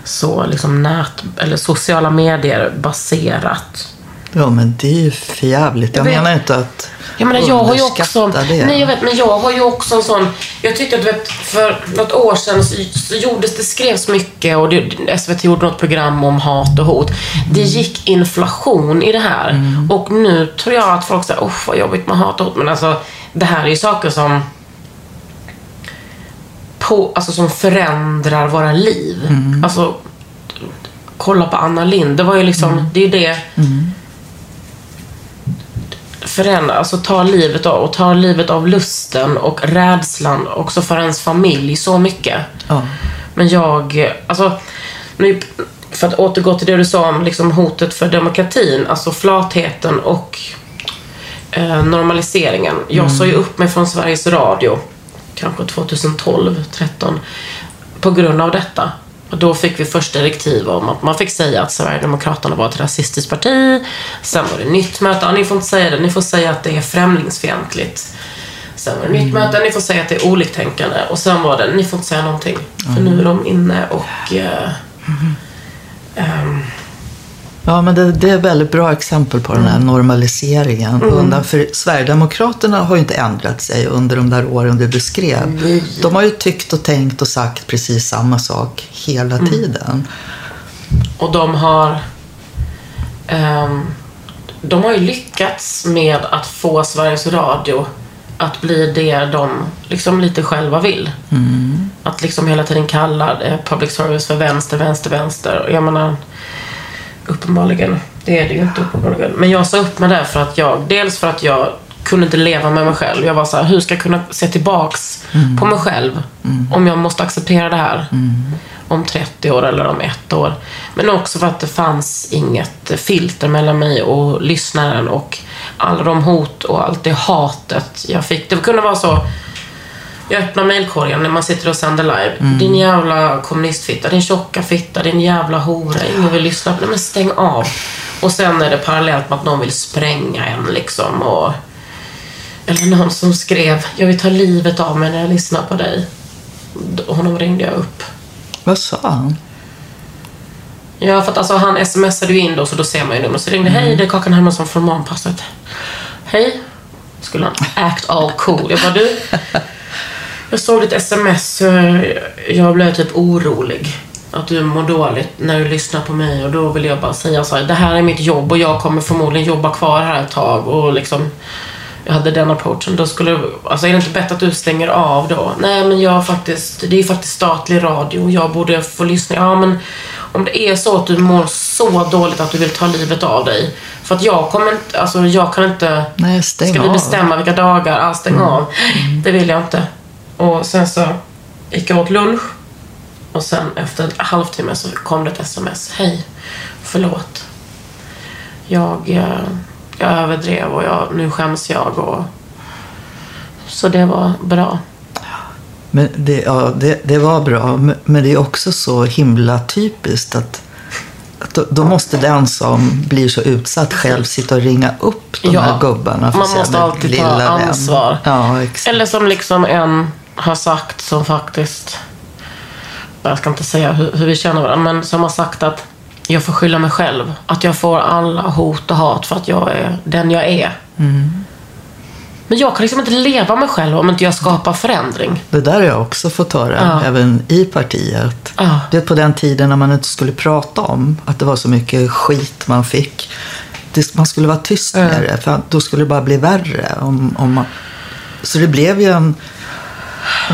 så liksom nät, eller sociala medier baserat. Ja, men det är ju för jävligt. Jag, Jag menar inte att Jag menar, jag har ju också... det. Nej, jag vet, men jag har ju också en sån... Jag tyckte att du vet, för något år sedan så, gjordes det, skrevs mycket och det, SVT gjorde något program om hat och hot. Det gick inflation i det här. Och nu tror jag att folk säger, oh vad jobbigt med hat och hot. Men alltså, det här är ju saker som på, alltså som förändrar våra liv. Alltså, kolla på Anna Lind. Det var ju liksom, det är ju det. Förändra, alltså ta livet av, och ta livet av lusten och rädslan också för ens familj så mycket. Ja. Men jag, alltså, nu, för att återgå till det du sa om liksom hotet för demokratin, alltså flatheten och eh, normaliseringen. Jag sa ju upp mig från Sveriges Radio, kanske 2012, 13 på grund av detta. Och då fick vi först direktiv om att man fick säga att Sverigedemokraterna var ett rasistiskt parti. Sen var det nytt möte. Ja, ni får inte säga det. Ni får säga att det är främlingsfientligt. Sen var det nytt möte. Ni får säga att det är oliktänkande. Och sen var det, ni får inte säga någonting. För nu är de inne och... Eh, ehm, Ja, men det, det är ett väldigt bra exempel på den här normaliseringen. Undan för Sverigedemokraterna har ju inte ändrat sig under de där åren du beskrev. De har ju tyckt och tänkt och sagt precis samma sak hela tiden. Och de har... ehm, de har ju lyckats med att få Sveriges Radio att bli det de liksom lite själva vill. Att liksom hela tiden kalla public service för vänster, vänster, vänster. Och Jag menar, uppenbarligen. Det är det ju inte uppenbarligen. Men jag sa upp mig där för att jag, dels för att jag kunde inte leva med mig själv. Jag var så här, hur ska jag kunna se tillbaks på mig själv om jag måste acceptera det här? Om 30 år eller om ett år. Men också för att det fanns inget filter mellan mig och lyssnaren och alla de hot och allt det hatet jag fick. Det kunde vara så, jag öppnar mejlkorgen när man sitter och sänder live. Din jävla kommunistfitta, din tjocka fitta, din jävla hora. Ingen vill lyssna på det. Men stäng av. Och sen är det parallellt med att någon vill spränga en liksom. Och, eller någon som skrev, jag vill ta livet av mig när jag lyssnar på dig. Honom ringde jag upp. Vad sa han? Ja, för att alltså han smsade ju in då, så då ser man ju numret. Så ringde, hej, det är Kakan Hermansson från Morgonpasset. Hej, skulle han act all cool. Jag bara, du, jag såg ditt sms, jag blev typ orolig. Att du mår dåligt när du lyssnar på mig och då vill jag bara säga så här, det här är mitt jobb och jag kommer förmodligen jobba kvar här ett tag och liksom jag hade den approachen. Då skulle, alltså är det inte bättre att du stänger av då? Nej, men jag faktiskt, det är faktiskt statlig radio och jag borde få lyssna. Ja, men om det är så att du mår så dåligt att du vill ta livet av dig. För att jag kommer inte, alltså jag kan inte... Nej, Ska vi bestämma vilka dagar? Ja, stäng av. Det vill jag inte. Och sen så gick jag åt lunch. Och sen efter en halvtimme så kom det ett sms. Hej, förlåt. Jag, eh, jag överdrev och jag, nu skäms jag. Och... Så det var bra. Men det, ja, det, det var bra, men- det är också så himla typiskt att, då, då måste den som blir så utsatt själv sitta och ringa upp de Ja, här gubbarna. för man måste "Men alltid ta lilla vän." ansvar. Ja. Eller som liksom en har sagt som faktiskt, jag ska inte säga hur, hur vi känner varandra, men som har sagt att jag får skylla mig själv. Att jag får alla hot och hat för att jag är den jag är. Mm. Men jag kan liksom inte leva mig själv om inte jag skapar förändring. Det där har jag också fått höra, Ja. även i partiet. Ja. Det är på den tiden när man inte skulle prata om att det var så mycket skit man fick. Det, man skulle vara tyst med det, för då skulle det bara bli värre. Om, om man, så det blev ju en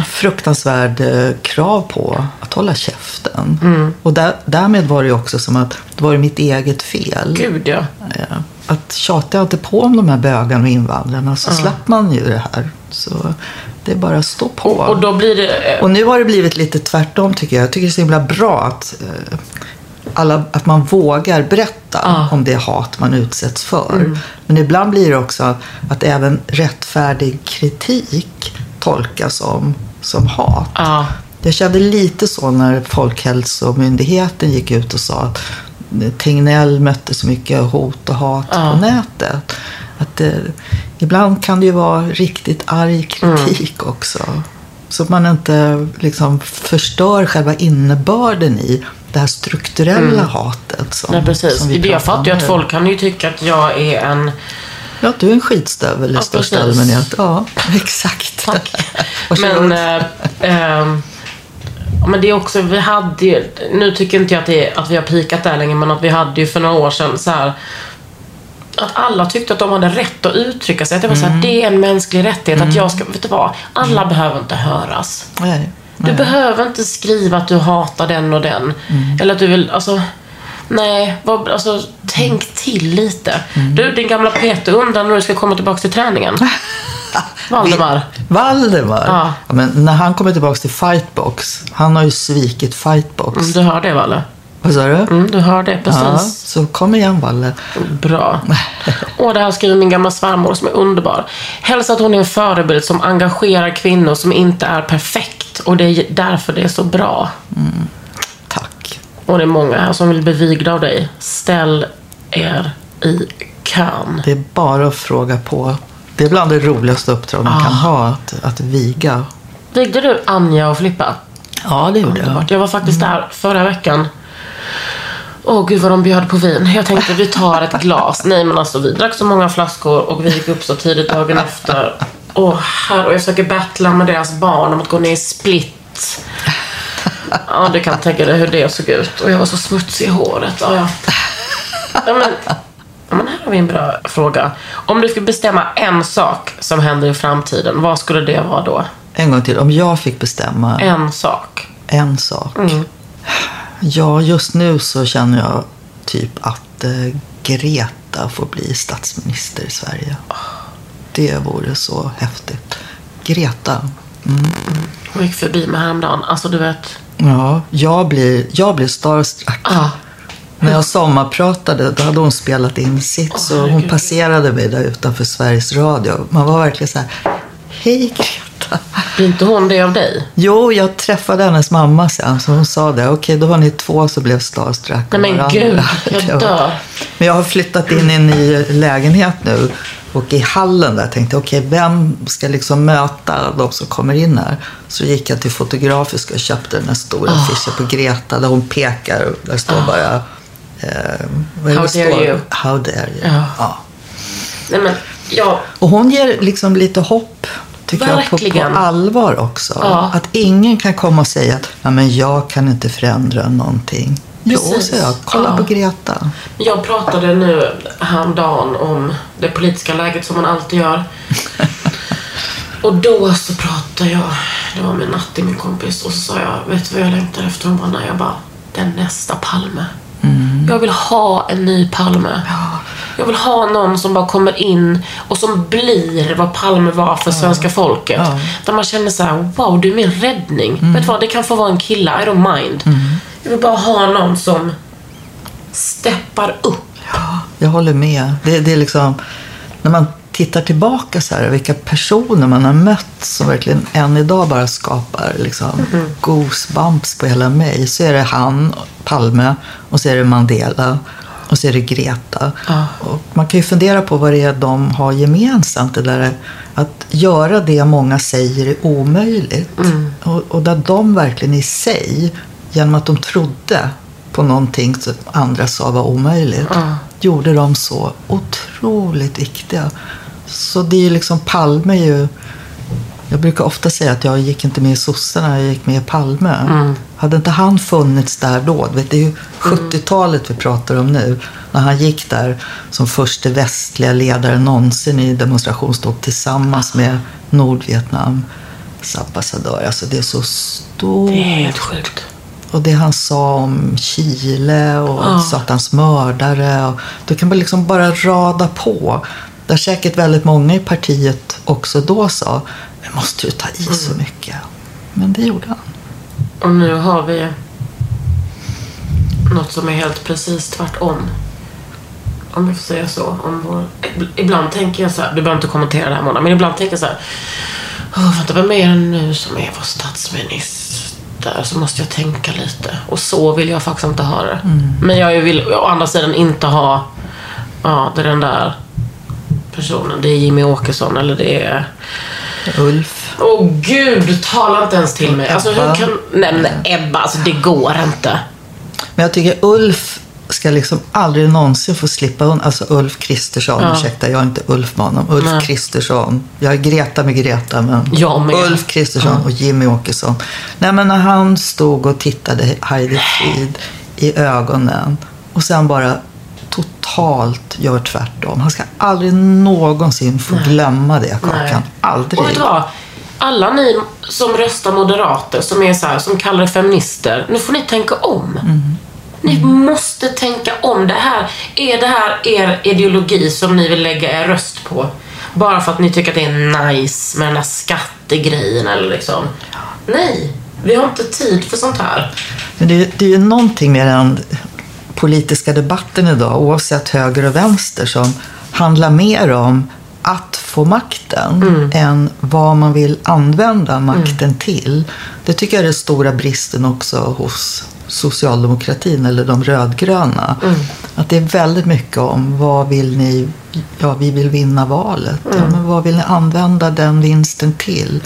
fruktansvärd eh, krav på att hålla käften. Mm. Och där, därmed var det ju också som att det var mitt eget fel. Gud ja. Ja. Att tjatar jag inte på om de här bögarna och invandrarna så slapp man ju det här. Så det är bara att stå på. Och, och då blir det... eh, Och nu har det blivit lite tvärtom tycker jag. Jag tycker det är så himla bra att, eh, alla, att man vågar berätta Ja. om det hat man utsätts för. Men ibland blir det också att även rättfärdig kritik tolkas som, som hat. Ja. Jag kände lite så när Folkhälsomyndigheten gick ut och sa att Tegnell mötte så mycket hot och hat Ja. på nätet. Att det, ibland kan det ju vara riktigt arg kritik Mm. också. Så att man inte liksom förstör själva innebörden i det här strukturella hatet. Som, Mm. Nej, precis. som vi jag fattar ju att folk kan ju tycka att jag är en... Ja, du är en skitstövel i Ja, största allmänhet. Ja, exakt. Tack. Men, eh, ja, men det är också, vi hade ju, nu tycker inte jag att, det, att vi har pikat där längre, men att vi hade ju för några år sedan så här att alla tyckte att de hade rätt att uttrycka sig. Att det var så här, det är en mänsklig rättighet att jag ska, vet du vad? Alla behöver inte höras. Nej, Du nej. behöver inte skriva att du hatar den och den. Mm. Eller att du vill, alltså. Nej, vad, alltså, tänk till lite. Du, din gamla Peter undrar när du ska komma tillbaka till träningen. Valdemar. Valdemar? Ja. men när han kommer tillbaka till Fightbox, han har ju svikit Fightbox. Mm, Du hör det, Valle? Vad sa du? Mm, du hör det, Ja, precis. så kom igen Valle. Bra. Och det här skriver min gamla svärmor som är underbar. Hälsa att hon är en förebild som engagerar kvinnor som inte är perfekt. Och det är därför det är så bra. Tack. Och det är många här som vill bli vigda av dig. Ställ er i kön. Det är bara att fråga på. Det är bland det roligaste uppdrag man kan Ah. ha, att, att viga. Vigde du Anja och Filippa? Ja, det gjorde jag. Jag var faktiskt där förra veckan. Åh gud vad de bjöd på vin. Jag tänkte vi tar ett glas. Nej men alltså vi drack så många flaskor och vi gick upp så tidigt dagen efter. Åh här och jag försöker battla med deras barn om att gå ner i split. Ja du kan tänka dig hur det såg ut. Och jag var så smutsig i håret. Ja, ja. Ja, men, ja, men här har vi en bra fråga. Om du skulle bestämma en sak som händer i framtiden, vad skulle det vara då? En gång till. Om jag fick bestämma En sak. en sak. Mm. Ja, just nu så känner jag typ att eh, Greta får bli statsminister i Sverige. Det vore så häftigt. Greta. Hon gick förbi mig häromdagen. Alltså du vet. Ja, jag blir, jag blir starstruck. Ah, När jag sommarpratade, då hade hon spelat in sitt. så hon passerade mig där utanför Sveriges Radio. Man var verkligen så här, hej Greta. blir inte hon det av dig? Jo, jag träffade hennes mamma sen, så hon sa det. Okej, då var ni två som blev starstruck. Nej men gud, varandra." jag dör. Men jag har flyttat in i en ny lägenhet nu. Och i hallen där tänkte jag, okej, vem ska liksom möta de som kommer in här? Så gick jag till Fotografiska och köpte den här stora Ah. affischen på Greta där hon pekar. och Där står bara... Eh, How dare står? you. How dare you. Ja. Nej men, ja. Och hon ger liksom lite hopp, tycker jag, på, på Verkligen. allvar också. Ja. Att ingen kan komma och säga att ja, men jag kan inte förändra någonting. Jo, Precis. säger jag. Kolla Ja. på Greta. Jag pratade nu häromdagen om det politiska läget som man alltid gör. Och då så pratade jag, det var med Natti, min kompis, och så sa jag, vet du vad jag längtar efter? Hon bara, nej, jag bara, den nästa Palme. Jag vill ha en ny Palme. Jag vill ha någon som bara kommer in och som blir vad Palme var för svenska folket. Ja. Där man känner så här: wow, du är min räddning. Vet du vad, det kan få vara en kille, I don't mind. Jag vill bara ha någon som steppar upp. Jag håller med. Det, det är liksom, när man tittar tillbaka så här, vilka personer man har mött som verkligen än idag bara skapar liksom, goosebumps på hela mig. Så är det han, Palme, och så är det Mandela och så är det Greta. Och man kan ju fundera på vad det är de har gemensamt. Det där att göra det många säger är omöjligt. Och, och där de verkligen i sig, genom att de trodde på någonting som andra sa var omöjligt, gjorde de så otroligt viktiga. Så det är ju liksom, Palme är ju... Jag brukar ofta säga att jag gick inte med i sossarna, jag gick med i Palme. Hade inte han funnits där då, vet, det är ju 70-talet vi pratar om nu, när han gick där som första västliga ledare någonsin i demonstrationståg tillsammans med Nordvietnams ambassadör. Alltså det är så stort. Det är helt sjukt. Och det han sa om Chile och satans mördare. Och då kan man liksom bara rada på. Där säkert väldigt många i partiet också då sa, måste du ta i så mycket? Men det gjorde han. Och nu har vi något som är helt precis tvärtom. Om jag får säga så. Om vår... Ibland tänker jag så här, du behöver inte kommentera det här Mona, men ibland tänker jag så här. Åh, vänta, vem är det nu som är vår statsminister? Så måste jag tänka lite. Och så vill jag faktiskt inte ha det. Men jag vill å andra sidan inte ha, ja, det är den där personen. Det är Jimmy Åkesson eller det är Ulf. Åh gud, tala inte ens till mig. Alltså hur kan... Nej men Ebba, alltså det går inte. Men jag tycker Ulf ska liksom aldrig någonsin få slippa undan. Alltså Ulf Kristersson, Ja. ursäkta, jag är inte Ulf honom. Ulf. Kristersson. Jag är Greta med Greta, men Jag med. Ulf Kristersson och Jimmy Åkesson. Nej, men när han stod och tittade Heidi Frid i ögonen och sen bara totalt gör tvärtom. Han ska aldrig någonsin få glömma det, Kakan. Aldrig. Och vet du vad? Alla ni som röstar moderater, som är så här, som kallar er feminister. Nu får ni tänka om. Ni måste tänka om. Det här, är det här er ideologi som ni vill lägga er röst på? Bara för att ni tycker att det är nice med den här skattegrejen eller liksom. Nej, vi har inte tid för sånt här. Men det, det är ju någonting med den politiska debatten idag, oavsett höger och vänster, som handlar mer om att få makten Mm. än vad man vill använda makten till. Det tycker jag är den stora bristen också hos socialdemokratin eller de rödgröna. Mm. Att det är väldigt mycket om vad vill ni, ja vi vill vinna valet. Mm. Ja, men vad vill ni använda den vinsten till?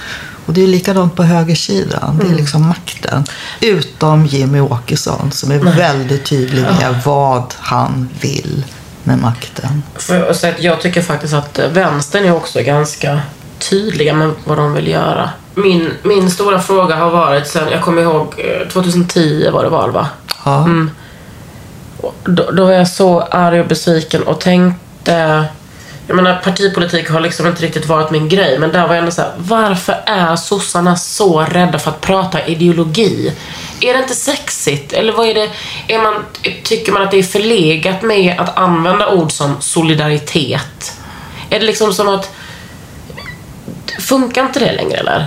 Och det är likadant på högersidan. Mm. Det är liksom makten. Utom Jimmy Åkesson som är väldigt tydlig med vad han vill med makten. För säga att jag tycker faktiskt att eh, vänstern är också ganska tydliga med vad de vill göra. Min, min stora fråga har varit sen, jag kommer ihåg eh, 2010 var det val va? Ja. Mm. Då, då var jag så arg och besviken och tänkte jag menar partipolitik har liksom inte riktigt varit min grej men där var jag ändå såhär, varför är sossarna så rädda för att prata ideologi? Är det inte sexigt? Eller vad är det, är man, tycker man att det är förlegat med att använda ord som solidaritet? Är det liksom som att, funkar inte det längre eller?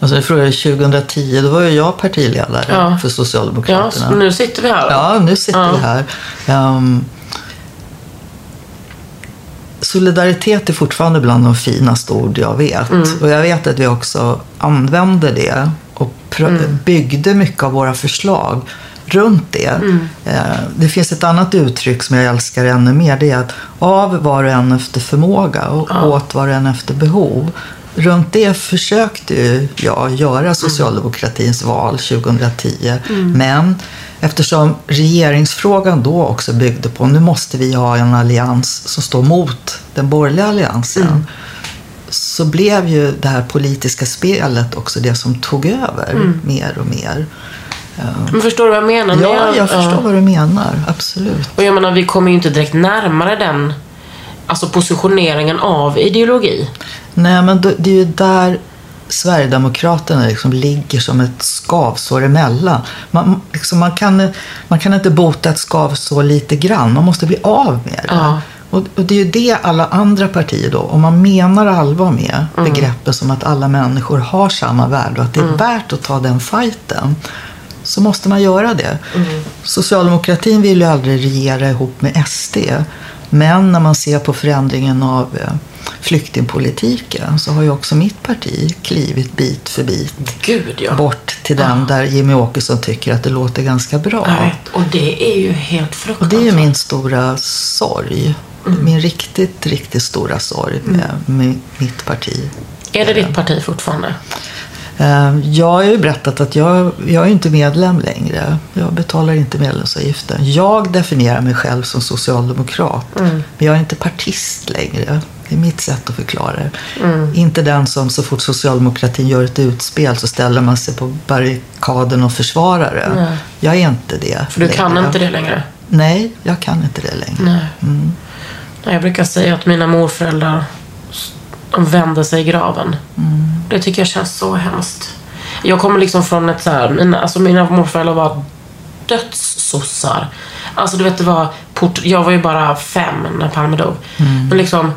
Alltså jag frågade 2010, då var ju jag partiledare Ja. för Ja, Socialdemokraterna. så nu sitter vi här. Ja, nu sitter Ja. vi här. Ehm, solidaritet är fortfarande bland de finaste ord jag vet. Mm. Och jag vet att vi också använde det och Mm. byggde mycket av våra förslag runt det. Mm. Eh, Det finns ett annat uttryck som jag älskar ännu mer. Det är att av var och en efter förmåga och åt var och en efter behov. Runt det försökte jag göra socialdemokratins val 2010. Men eftersom regeringsfrågan då också byggde på nu måste vi ha en allians som står mot den borgerliga alliansen. Så blev ju det här politiska spelet också det som tog över mer och mer. Men förstår du vad jag menar? Ja, jag förstår vad du menar. Absolut. Och jag menar, vi kommer ju inte direkt närmare den alltså positioneringen av ideologi. Nej, men det är ju där Sverigedemokraterna liksom ligger som ett skavsår emellan. Man, liksom, man, kan, man kan inte bota ett skavsår lite grann, man måste bli av med det. Ja. Och, och det är ju det alla andra partier då, om man menar allvar med begreppet som att alla människor har samma värde och att det är värt att ta den fighten, så måste man göra det. Socialdemokratin vill ju aldrig regera ihop med SD. Men när man ser på förändringen av eh, flyktingpolitiken så har ju också mitt parti klivit bit för bit Gud ja. bort till den där Jimmy Åkesson tycker att det låter ganska bra. Vet. Och det är ju helt Och fruktansvärt. det är ju min stora sorg. Min riktigt, riktigt stora sorg med, med mitt parti. Är det ditt parti fortfarande? Eh, Jag har ju berättat att jag, jag är inte medlem längre. Jag betalar inte medlemsavgiften. Jag definierar mig själv som socialdemokrat. Men jag är inte partist längre. Det är mitt sätt att förklara det. Inte den som så fort socialdemokratin gör ett utspel så ställer man sig på barrikaden och försvarar det. Nej. Jag är inte det För du kan längre. inte det längre? Nej, jag kan inte det längre. Nej. Nej, Jag brukar säga att mina morföräldrar de vände sig i graven. Det tycker jag känns så hemskt. Jag kommer liksom från ett så här, mina, alltså mina morföräldrar var dödssossar. Alltså du vet, det var port, jag var ju bara fem när Palme dog. Men liksom,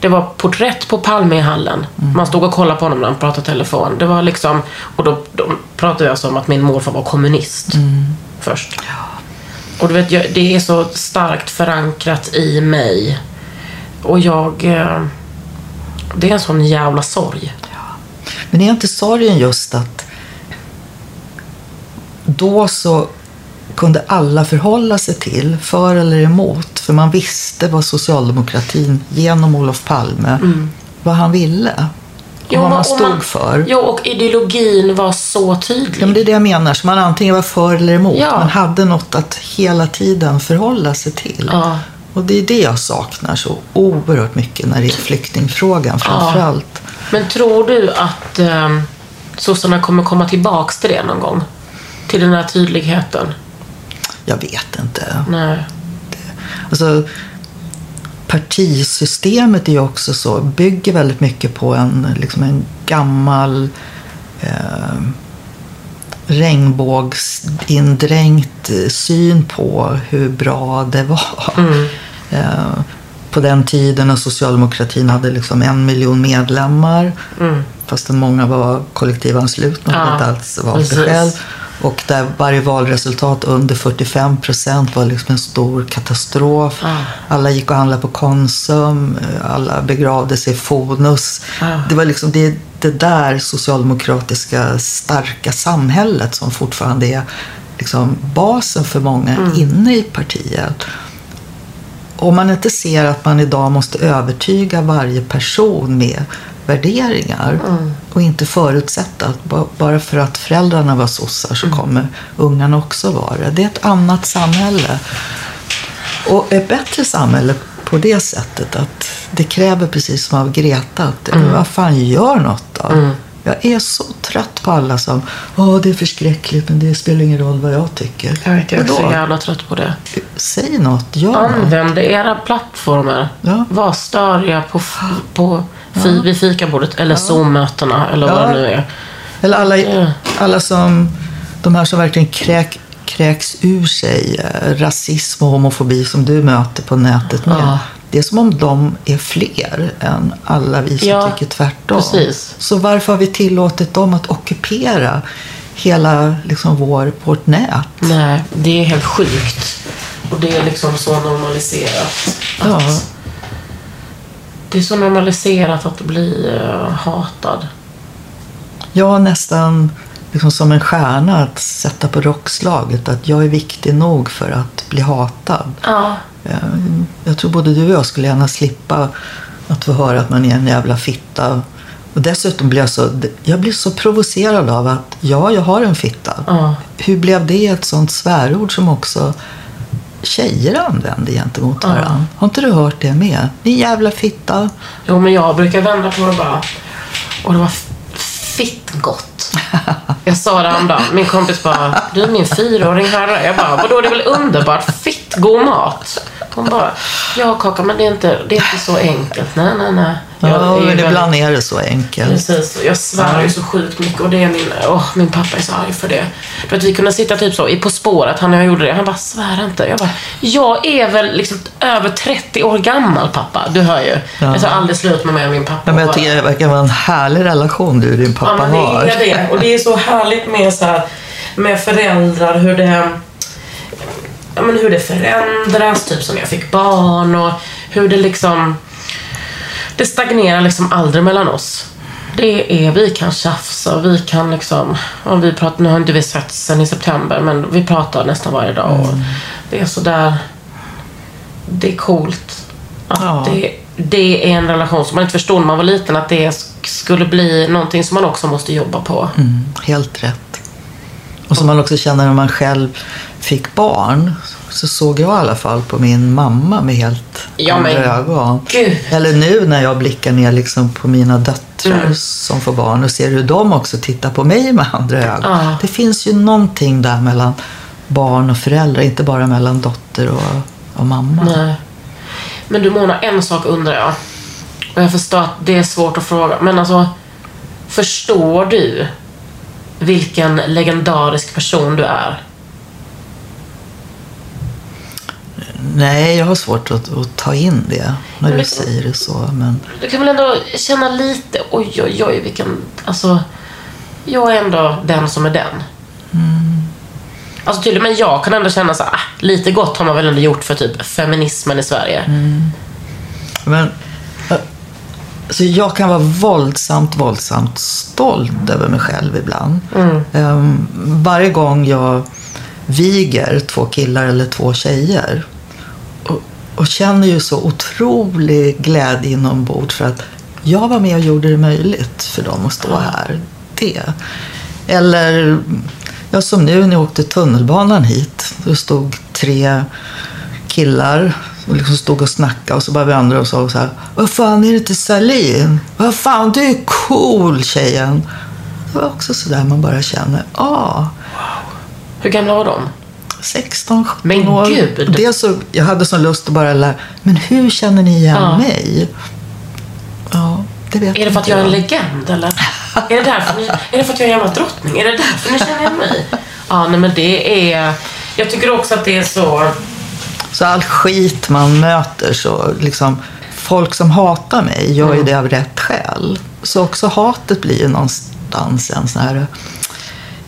det var porträtt på Palme i hallen. Man stod och kollade på honom när han pratade telefon. Det var liksom, och då, då pratade jag som att min morfar var kommunist först. Och du vet, jag, det är så starkt förankrat i mig. Och jag... Eh, det är en sån jävla sorg. Men är inte sorgen just att då så kunde alla förhålla sig till, för eller emot, för man visste vad socialdemokratin genom Olof Palme, vad han ville. Och vad man stod man- för. Ja, och ideologin var så tydlig. Ja, men det är det jag menar. Så man antingen var för eller emot. Ja. Man hade något att hela tiden förhålla sig till. Ja. Och det är det jag saknar så oerhört mycket när det är flyktingfrågan framför allt. Men tror du att eh, sossarna kommer komma tillbaks till det någon gång? Till den här tydligheten? Jag vet inte. Nej. Alltså, partisystemet är ju också så, bygger väldigt mycket på en, liksom en gammal eh, regnbågsindränkt eh, syn på hur bra det var. Eh, På den tiden när socialdemokratin hade liksom en miljon medlemmar. Fastän många var kollektivanslutna och Ja, inte alls precis. själv. Och där varje valresultat under 45 procent var liksom en stor katastrof. Alla gick och handlade på Konsum, alla begravde sig i Fonus. Det var liksom det, det där socialdemokratiska starka samhället som fortfarande är liksom basen för många inne i partiet. Om man inte ser att man idag måste övertyga varje person med värderingar och inte förutsätta att ba- bara för att föräldrarna var sossar så kommer ungarna också vara det. Det är ett annat samhälle. Och ett bättre samhälle på det sättet att det kräver precis som av Greta att vad fan gör något då? Jag är så trött på alla som Åh, det är förskräckligt men det spelar ingen roll vad jag tycker. Jag vet, jag är så jävla trött på det. Säg något, gör något. Använd era plattformar. Ja. Var störiga på, f- på fi, vid fikabordet eller Zoom-mötena eller vad Ja. det nu är. Eller alla, Ja. alla som, de här som verkligen kräk, kräks ur sig eh, rasism och homofobi som du möter på nätet med. Ja. Det är som om de är fler än alla vi som Ja, tycker tvärtom. precis. Så varför har vi tillåtit dem att ockupera hela liksom, vår, vårt nät? Nej, det är helt sjukt. Och det är liksom så normaliserat. Att Ja. Det är så normaliserat att bli eh, hatad. Jag nästan liksom som en stjärna att sätta på rockslaget att jag är viktig nog för att bli hatad. Ja. Eh, Jag tror både du och jag skulle gärna slippa att få höra att man är en jävla fitta. Och dessutom blir jag så, jag blir så provocerad av att ja, jag har en fitta. Ja. Hur blev det ett sånt svärord som också tjejer använder gentemot varandra? Har inte du hört det med? Din jävla fitta. Jo, men jag brukar vända på det bara. Och det var fitt gott. Jag sa det häromdagen. Min kompis bara, du är min fyraåring herre. Jag bara, vadå det är väl underbart? Fitt god mat. Hon bara, ja kaka men det är inte, det är inte så enkelt. Nej, nej, nej. Jag Ja, men väldigt- ibland är det så enkelt. Precis, jag svär ju så sjukt mycket och det är min, åh, min pappa är så arg för det. För att vi kunde sitta typ så i På spåret, han och jag gjorde det. Han bara, svär inte. Jag bara, jag är väl liksom över 30 år gammal pappa. Du hör ju. Det tar aldrig slut med mig och min pappa. Ja, men jag tycker det verkar vara en härlig relation du och din pappa Ja, men har. är det. Och det är så härligt med, så här, med föräldrar, hur det, ja, men hur det förändras, typ som jag fick barn och hur det liksom... Det stagnerar liksom aldrig mellan oss. Det är, vi kan tjafsa och vi kan liksom, och vi pratar, nu har inte vi sett sen i september, men vi pratar nästan varje dag. Och det är sådär, det är coolt. Att Ja. det, det är en relation som man inte förstod när man var liten, att det sk- skulle bli någonting som man också måste jobba på. Mm, helt rätt. Och som man också känner när man själv fick barn så såg jag i alla fall på min mamma med helt Ja, andra men ögon. gud. Eller nu när jag blickar ner liksom på mina döttrar Mm. som får barn och ser hur de också tittar på mig med andra ögon. Ja. Det finns ju någonting där mellan barn och föräldrar, inte bara mellan dotter och, och mamma. Nej. Men du Mona, en sak undrar jag. Och jag förstår att det är svårt att fråga. Men alltså, förstår du vilken legendarisk person du är? Nej, jag har svårt att, att ta in det när du Men- säger det så. Men Du kan väl ändå känna lite, oj oj oj vilken, alltså, jag är ändå den som är den. Alltså tydligen, men jag kan ändå känna så här, ah, lite gott har man väl ändå gjort för typ feminismen i Sverige. Men eh, alltså jag kan vara våldsamt, våldsamt stolt över mig själv ibland. Ehm, varje gång jag viger två killar eller två tjejer och, och känner ju så otrolig glädje inombords för att jag var med och gjorde det möjligt för dem att stå här. Det. Eller ja, som nu när jag åkte tunnelbanan hit. Då stod tre killar och liksom stod och snackade och så bara vi andra och sa så här. Vad fan är det till Salin? Vad fan, du är cool tjejen. Det var också sådär man bara känner, ah, Hur gamla var de? 16, 17 Men år. gud! Det så, jag hade så lust att bara lära, men hur känner ni igen Ja. mig? Ja, det vet Är det för att jag är en legend eller? Är det därför ni, är det för att jag är en jävla drottning? Är det därför ni känner igen mig? Ja, nej men det är... Jag tycker också att det är så... Så all skit man möter, så liksom, folk som hatar mig gör ju det av rätt skäl. Så också hatet blir ju någonstans en sån här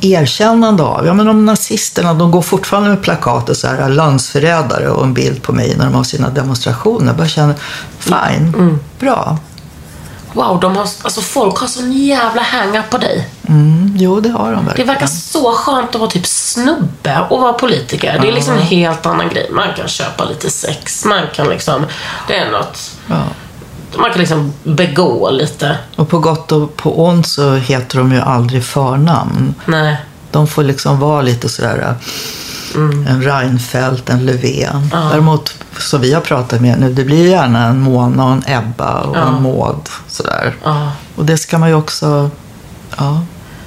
erkännande av, ja men de nazisterna, de går fortfarande med plakat och så här landsförrädare och en bild på mig när de har sina demonstrationer. Jag bara känner, fine, bra. Wow, de har, alltså folk har sån jävla hang-up på dig. Mm, jo, det har de Det verkligen. verkar så skönt att vara typ snubbe och vara politiker. Det är liksom en helt annan grej. Man kan köpa lite sex, man kan liksom... Det är något... Ja. Man kan liksom begå lite. Och på gott och på ont så heter de ju aldrig förnamn. Nej. De får liksom vara lite sådär en Reinfeldt, en Löfven. Däremot, som vi har pratat med nu, det blir gärna en Mona och en Ebba och en Maud. Sådär. Ja. Och det ska man ju också, ja,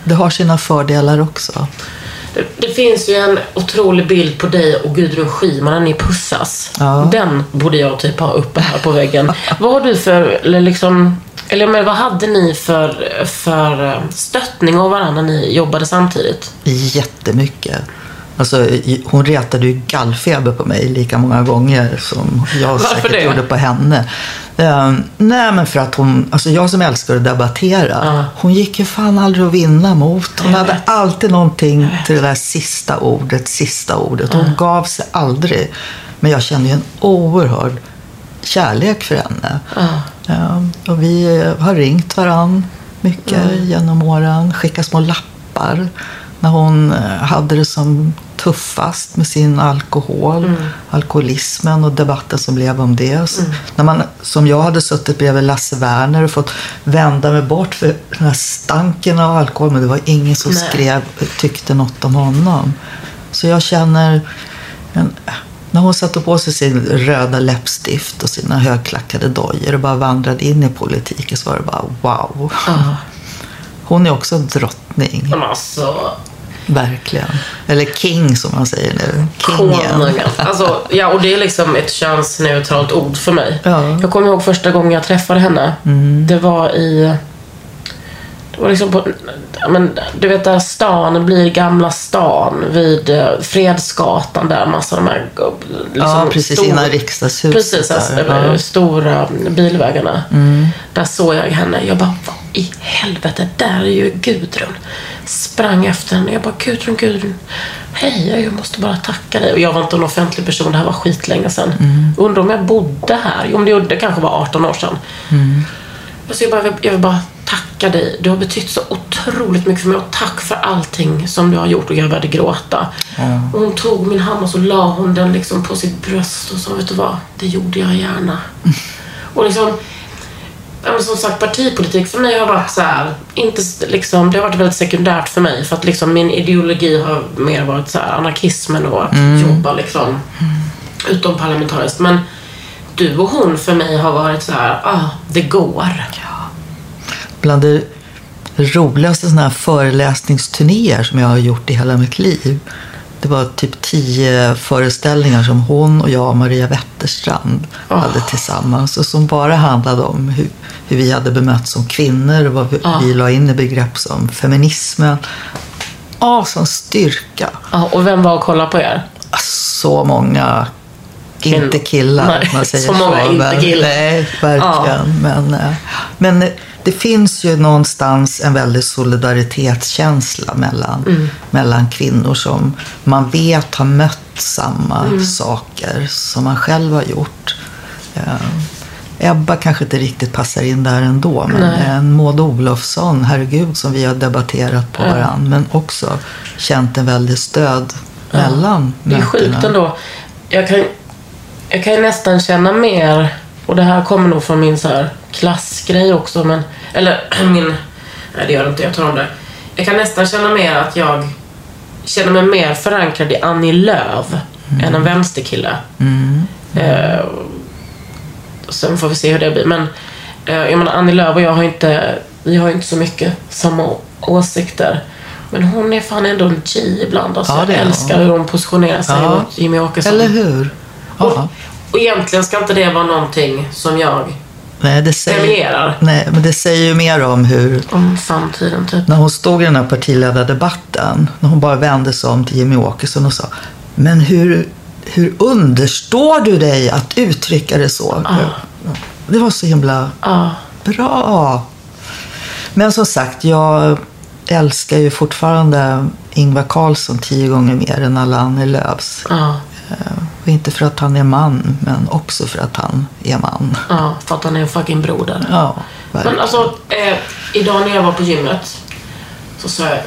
det har sina fördelar också. Det, det finns ju en otrolig bild på dig och Gudrun Schyman när ni pussas. Ja. Den borde jag typ ha uppe här på väggen. vad har du för, eller liksom, eller men vad hade ni för, för eh, stöttning av varandra när ni jobbade samtidigt? Jättemycket. Alltså, hon retade ju gallfeber på mig lika många gånger som jag Varför säkert det? gjorde på henne. Ehm, nej, men för att hon, alltså jag som älskar att debattera, hon gick ju fan aldrig att vinna mot. Hon Jag hade vet. alltid någonting till det där sista ordet, sista ordet. Hon gav sig aldrig. Men jag kände ju en oerhörd kärlek för henne. Ehm, och vi har ringt varann mycket genom åren, skickat små lappar när hon eh, hade det som tuffast med sin alkohol, alkoholismen och debatten som blev om det. Så När man, som jag hade suttit bredvid Lasse Werner och fått vända mig bort för den här stanken av alkohol, men det var ingen som Nej. skrev, tyckte något om honom. Så jag känner, en, när hon satte på sig sin röda läppstift och sina högklackade dojor och bara vandrade in i politiken så var det bara wow. Hon är också en drottning, alltså, verkligen. Eller king som man säger nu. Kingen. Alltså, ja, och det är liksom ett könsneutralt ord för mig. Ja. Mm. Jag kommer ihåg första gången jag träffade henne. Det var i... Det var liksom på... Men, du vet där stan blir Gamla stan vid eh, Fredsgatan där. Massa de här... Liksom, Ja, precis stor- innan riksdagshuset. Precis, alltså, Ja. stora bilvägarna. Där såg jag henne. Jag bara, vad i helvete, där är ju Gudrun. Sprang efter henne. Jag bara, Gudrun, Gudrun. Hej, jag måste bara tacka dig. Och jag var inte en offentlig person, det här var skitlänge sedan. Undrar om jag bodde här? Jo, men det gjorde- kanske var 18 år sedan. Alltså jag, bara, jag vill bara tacka dig. Du har betytt så otroligt mycket för mig och tack för allting som du har gjort. Och jag började gråta. Och hon tog min hand och så la hon den liksom på sitt bröst och sa, vet du vad? Det gjorde jag gärna. Och liksom, men som sagt, partipolitik för mig har varit så här, inte liksom, det har varit väldigt sekundärt för mig. För att liksom min ideologi har mer varit så här, anarkismen och att jobba liksom utom parlamentariskt. Men du och hon för mig har varit så här, ah, det går. Bland det roligaste såna här föreläsningsturnéer som jag har gjort i hela mitt liv. Det var typ tio föreställningar som hon och jag och Maria Wetterstrand hade tillsammans. Och som bara handlade om hur, hur vi hade bemötts som kvinnor och vad vi, vi la in i begrepp som feminismen. Ja, sån styrka. Ja, och vem var och kollade på er? Så många, inte killar, Nej, man säger så många inte men, killar. Nej, verkligen. Men, eh, men eh, det finns ju någonstans en väldig solidaritetskänsla mellan, Mm. mellan kvinnor som man vet har mött samma Mm. saker som man själv har gjort. Eh, Ebba kanske inte riktigt passar in där ändå, men Nej. en Maud Olofsson, herregud, som vi har debatterat på varandra, men också känt en väldigt stöd mellan Det är sjukt mötena. ändå. Jag kan, jag kan ju nästan känna mer, och det här kommer nog från min så här klassgrej också, men, eller min, nej det gör det inte, jag tar om det. Jag kan nästan känna mer att jag känner mig mer förankrad i Annie Lööf än en vänsterkille. Eh, sen får vi se hur det blir. Men eh, jag menar, Annie Lööf och jag har inte, vi har inte så mycket samma åsikter. Men hon är fan ändå en G ibland. Alltså, Ja, jag hon. älskar hur hon positionerar sig Ja. mot Jimmy Åkesson. Eller hur? Och, Ja. och egentligen ska inte det vara någonting som jag Nej, det säger, Premierar. nej, men det säger ju mer om hur Om samtiden typ. när hon stod i den här partiledardebatten, när hon bara vände sig om till Jimmy Åkesson och sa Men hur, hur understår du dig att uttrycka det så? Det var så himla Ja. bra. Men som sagt, jag älskar ju fortfarande Ingvar Carlsson tio gånger mer än alla Annie Lööfs. Ja. Och inte för att han är man, men också för att han är man. Ja, för att han är en fucking broder. Ja, Men verkligen. alltså, eh, idag när jag var på gymmet så sa jag, "Äh,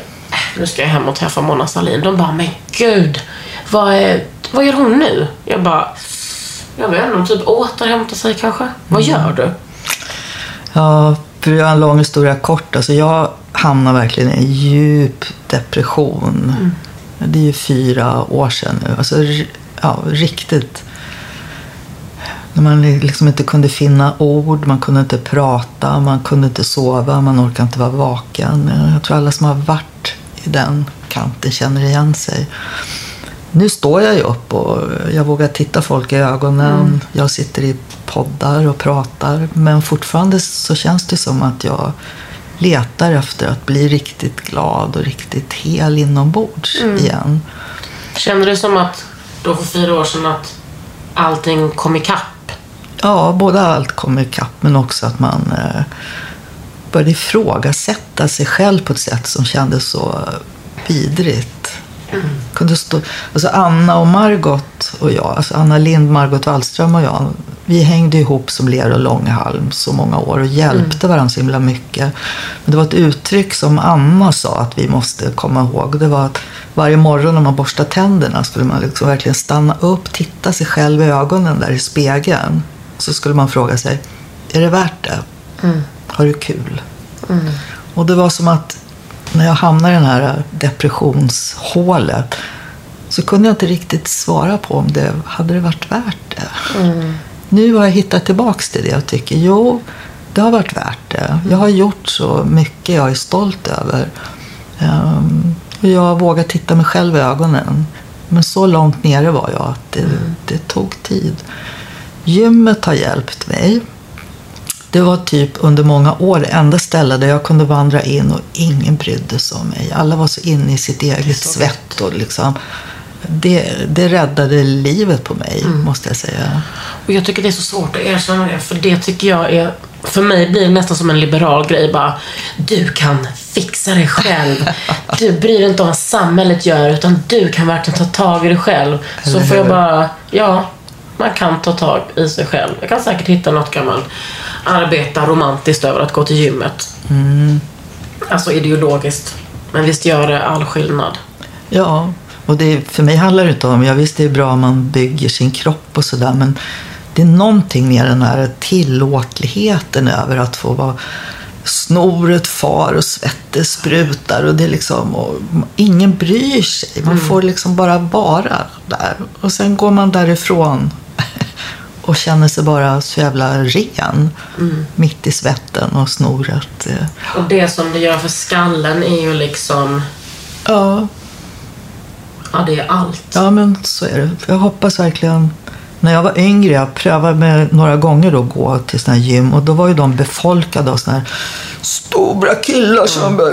nu ska jag hem och träffa Mona Sahlin. De bara, men gud, vad, är, vad gör hon nu? Jag bara, jag vet inte, typ återhämta sig kanske. Vad gör du? Ja, för att göra en lång historia kort. Alltså jag hamnade verkligen i en djup depression. Det är ju fyra år sedan nu. Alltså, ja, riktigt. När man liksom inte kunde finna ord, man kunde inte prata, man kunde inte sova, man orkade inte vara vaken. Jag tror alla som har varit i den kanten känner igen sig. Nu står jag ju upp och jag vågar titta folk i ögonen. Jag sitter i poddar och pratar. Men fortfarande så känns det som att jag letar efter att bli riktigt glad och riktigt hel inombords igen. Känner du som att, då för fyra år sedan, att allting kom ikapp? Ja, både allt kom ikapp men också att man eh, började ifrågasätta sig själv på ett sätt som kändes så vidrigt. Kunde stå, alltså Anna och Margot och jag, alltså Anna Lind, Margot Wallström och jag, vi hängde ihop som ler och långhalm så många år och hjälpte varandra så himla mycket. Men det var ett uttryck som Anna sa att vi måste komma ihåg. Det var att varje morgon när man borstar tänderna skulle man liksom verkligen stanna upp, titta sig själv i ögonen där i spegeln. Så skulle man fråga sig, är det värt det? Har du kul? Och det var som att när jag hamnade i det här depressionshålet så kunde jag inte riktigt svara på om det hade det varit värt det. Nu har jag hittat tillbaks till det och tycker jo, det har varit värt det. Jag har gjort så mycket jag är stolt över. Ehm, och jag vågar titta mig själv i ögonen. Men så långt nere var jag att det, det tog tid. Gymmet har hjälpt mig. Det var typ under många år det enda stället där jag kunde vandra in och ingen brydde sig om mig. Alla var så inne i sitt eget svett. Och liksom, det, det räddade livet på mig, måste jag säga. Och jag tycker det är så svårt att erkänna det, för det tycker jag är... För mig blir det nästan som en liberal grej bara. Du kan fixa dig själv. Du bryr dig inte om vad samhället gör, utan du kan verkligen ta tag i dig själv. Så får jag bara, ja, man kan ta tag i sig själv. Jag kan säkert hitta något kan man arbeta romantiskt över att gå till gymmet. Alltså ideologiskt. Men visst gör det all skillnad. Ja, och det, för mig handlar det inte om, jag visst det är bra om man bygger sin kropp och sådär, men det är någonting med den här tillåtligheten över att få vara snoret far och svettet sprutar och det är liksom, och ingen bryr sig. Man får liksom bara vara där. Och sen går man därifrån och känner sig bara så jävla ren. Mitt i svetten och snoret. Och det som det gör för skallen är ju liksom, Ja, ja det är allt. Ja, men så är det. Jag hoppas verkligen... När jag var yngre, jag prövade med några gånger då gå till såna här gym och då var ju de befolkade av såna här stora killar som bara...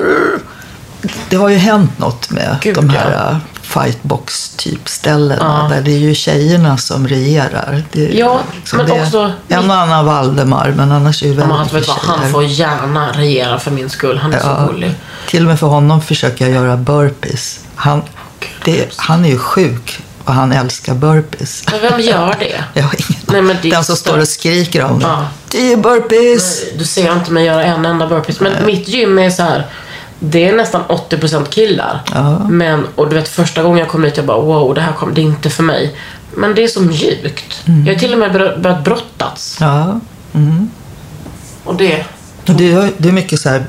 Det har ju hänt något med Gud, de ja. här äh, fightbox-typ ställena där det är ju tjejerna som regerar. Är Ja, liksom men är också- En och annan Valdemar, men annars är ju Ja, väldigt han, vet vad, mycket han får gärna regera för min skull. Han är Ja. så gullig. Till och med för honom försöker jag göra burpees. Han, det, han är ju sjuk och han älskar burpees. Men vem gör det? Jag har ingen Nej, men det är Den som står och skriker om det. Ja. Tio burpees! Du ser inte mig göra en enda burpees. Men mitt gym är så här. Det är nästan 80% killar. Ja. Men, och du vet första gången jag kom hit jag bara wow, det här kom, det är inte för mig. Men det är så mjukt. Jag har till och med bör- börjat brottats. Ja. Och det, Och det, är, det är mycket så här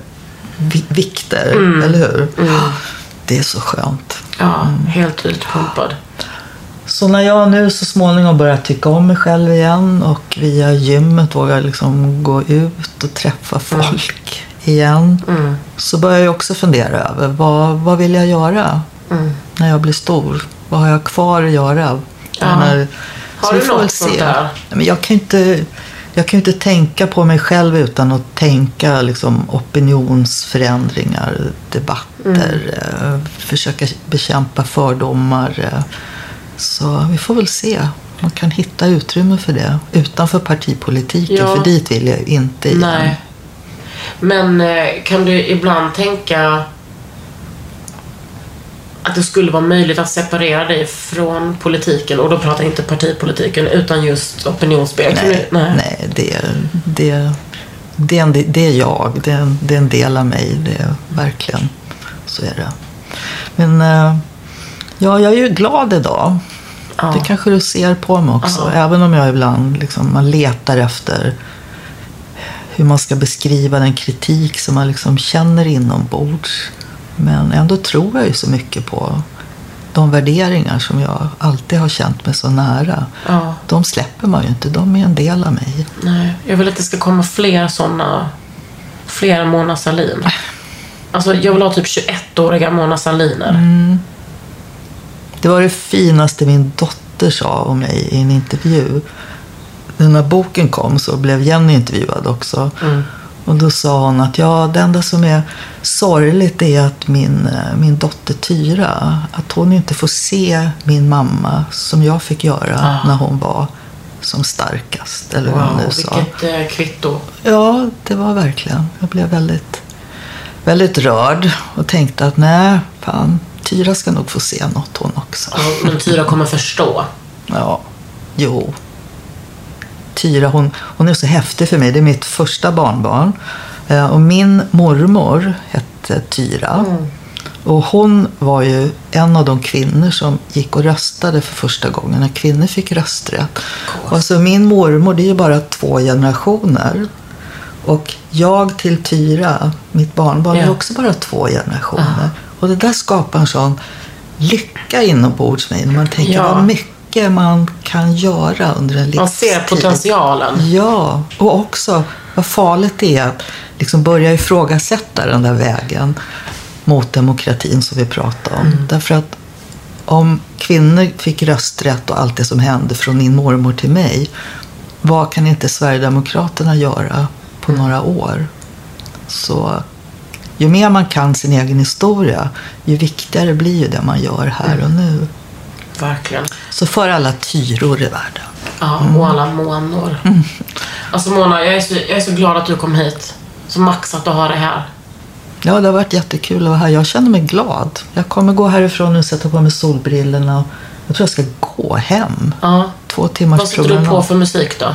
vi- vikter, Mm. eller hur? Det är så skönt. ja, helt utpumpad. Så när jag nu så småningom börjar tycka om mig själv igen och via gymmet vågar liksom gå ut och träffa folk igen. Så börjar jag också fundera över vad, vad vill jag göra när jag blir stor? Vad har jag kvar att göra? Ja. menar, Har du något sånt där? Men jag kan inte... jag kan ju inte tänka på mig själv utan att tänka liksom, opinionsförändringar, debatter, eh, försöka bekämpa fördomar. eh. Så vi får väl se. Man kan hitta utrymme för det utanför partipolitiken, Ja. för dit vill jag inte igen. Nej. Men eh, kan du ibland tänka att det skulle vara möjligt att separera dig från politiken och då pratar jag inte partipolitiken utan just opinionsbildning? Nej, nej. det, det, det, är en, det är jag. Det är, en, det är en del av mig. Det är verkligen så är det. Men eh, ja, jag är ju glad idag. Ja. Det kanske du ser på mig också. Även om jag ibland liksom, man letar efter hur man ska beskriva den kritik som man liksom känner inombords. Men ändå tror jag ju så mycket på de värderingar som jag alltid har känt mig så nära. Ja. De släpper man ju inte. De är en del av mig. Nej, jag vill att det ska komma fler sådana, fler Mona Sahlin. Alltså jag vill ha typ 21-åriga Mona Sahliner. Det var det finaste min dotter sa om mig i en intervju. När boken kom så blev Jenny intervjuad också. Och då sa hon att ja, det enda som är sorgligt är att min, eh, min dotter Tyra, att hon inte får se min mamma som jag fick göra när hon var som starkast. Eller vad Wow, nu sa. vilket eh, kvitto. Ja, det var verkligen. Jag blev väldigt, väldigt rörd och tänkte att nej, fan, Tyra ska nog få se något hon också. Ja, Men Tyra kommer förstå. Ja, jo. Tyra, hon, hon är så häftig för mig. Det är mitt första barnbarn. Eh, Och min mormor hette Tyra. Och hon var ju en av de kvinnor som gick och röstade för första gången när kvinnor fick rösträtt. Och alltså min mormor, det är ju bara två generationer. Och jag till Tyra, mitt barnbarn, är Ja. också bara två generationer. Och det där skapar en sån lycka inombords mig. När man tänker Ja. vad mycket man kan göra under en livstid. Man ser potentialen. Ja, och också vad farligt det är att liksom börja ifrågasätta den där vägen mot demokratin som vi pratade om. Mm. Därför att om kvinnor fick rösträtt och allt det som hände från min mormor till mig, vad kan inte Sverigedemokraterna göra på Mm. några år? Så ju mer man kan sin egen historia, ju viktigare blir ju det man gör här och nu. Verkligen. Så för alla tyror i världen. Ja, och alla månor. Alltså Mona, jag är, så, jag är så glad att du kom hit. Så maxat att ha dig här. Ja, det har varit jättekul att vara här. Jag känner mig glad. Jag kommer gå härifrån nu och sätta på mig solbrillorna. Jag tror jag ska gå hem. Ja. Två timmars Vad sätter du på för musik då?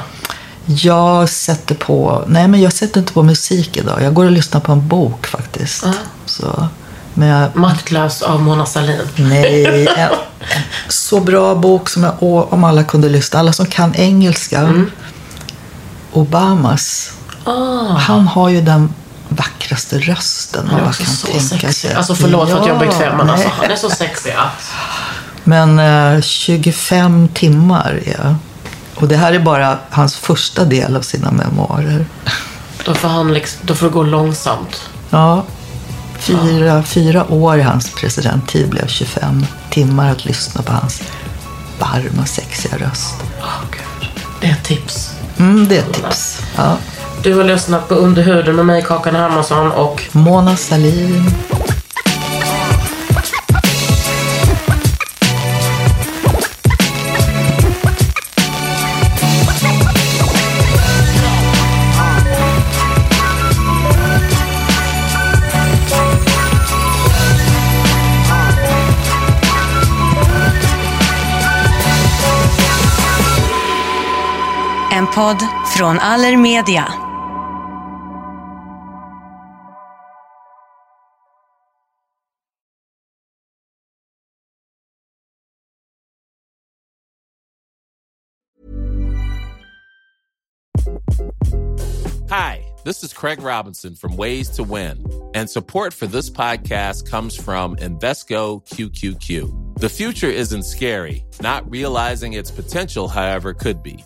Jag sätter på... Nej, men jag sätter inte på musik idag. Jag går och lyssnar på en bok faktiskt. Ja. Så, men jag, Maktlös av Mona Sahlin. nej, en, så bra bok som jag... Om alla kunde lyssna. Alla som kan engelska. Mm. Obamas. Ah. Han har ju den vackraste rösten man bara kan så tänka sexig. sig. Alltså förlåt för att jag är bekväm, men alltså, han är så sexig. Men eh, 25 timmar är... Och det här är bara hans första del av sina memoarer. Då får, han liksom, då får det gå långsamt. Ja, fyra, fyra år i hans presidenttid blev 25 timmar att lyssna på hans varma, sexiga röst. Gud. Det är ett tips. Mm, det är ett tips. Ja. Du har lyssnat på Under huden med mig, Kakan Hermansson och Mona Sahlin. Podd från Allermedia. Hi, this is Craig Robinson from Ways to Win, and support for this podcast comes from Invesco QQQ. The future isn't scary, not realizing its potential, however, could be.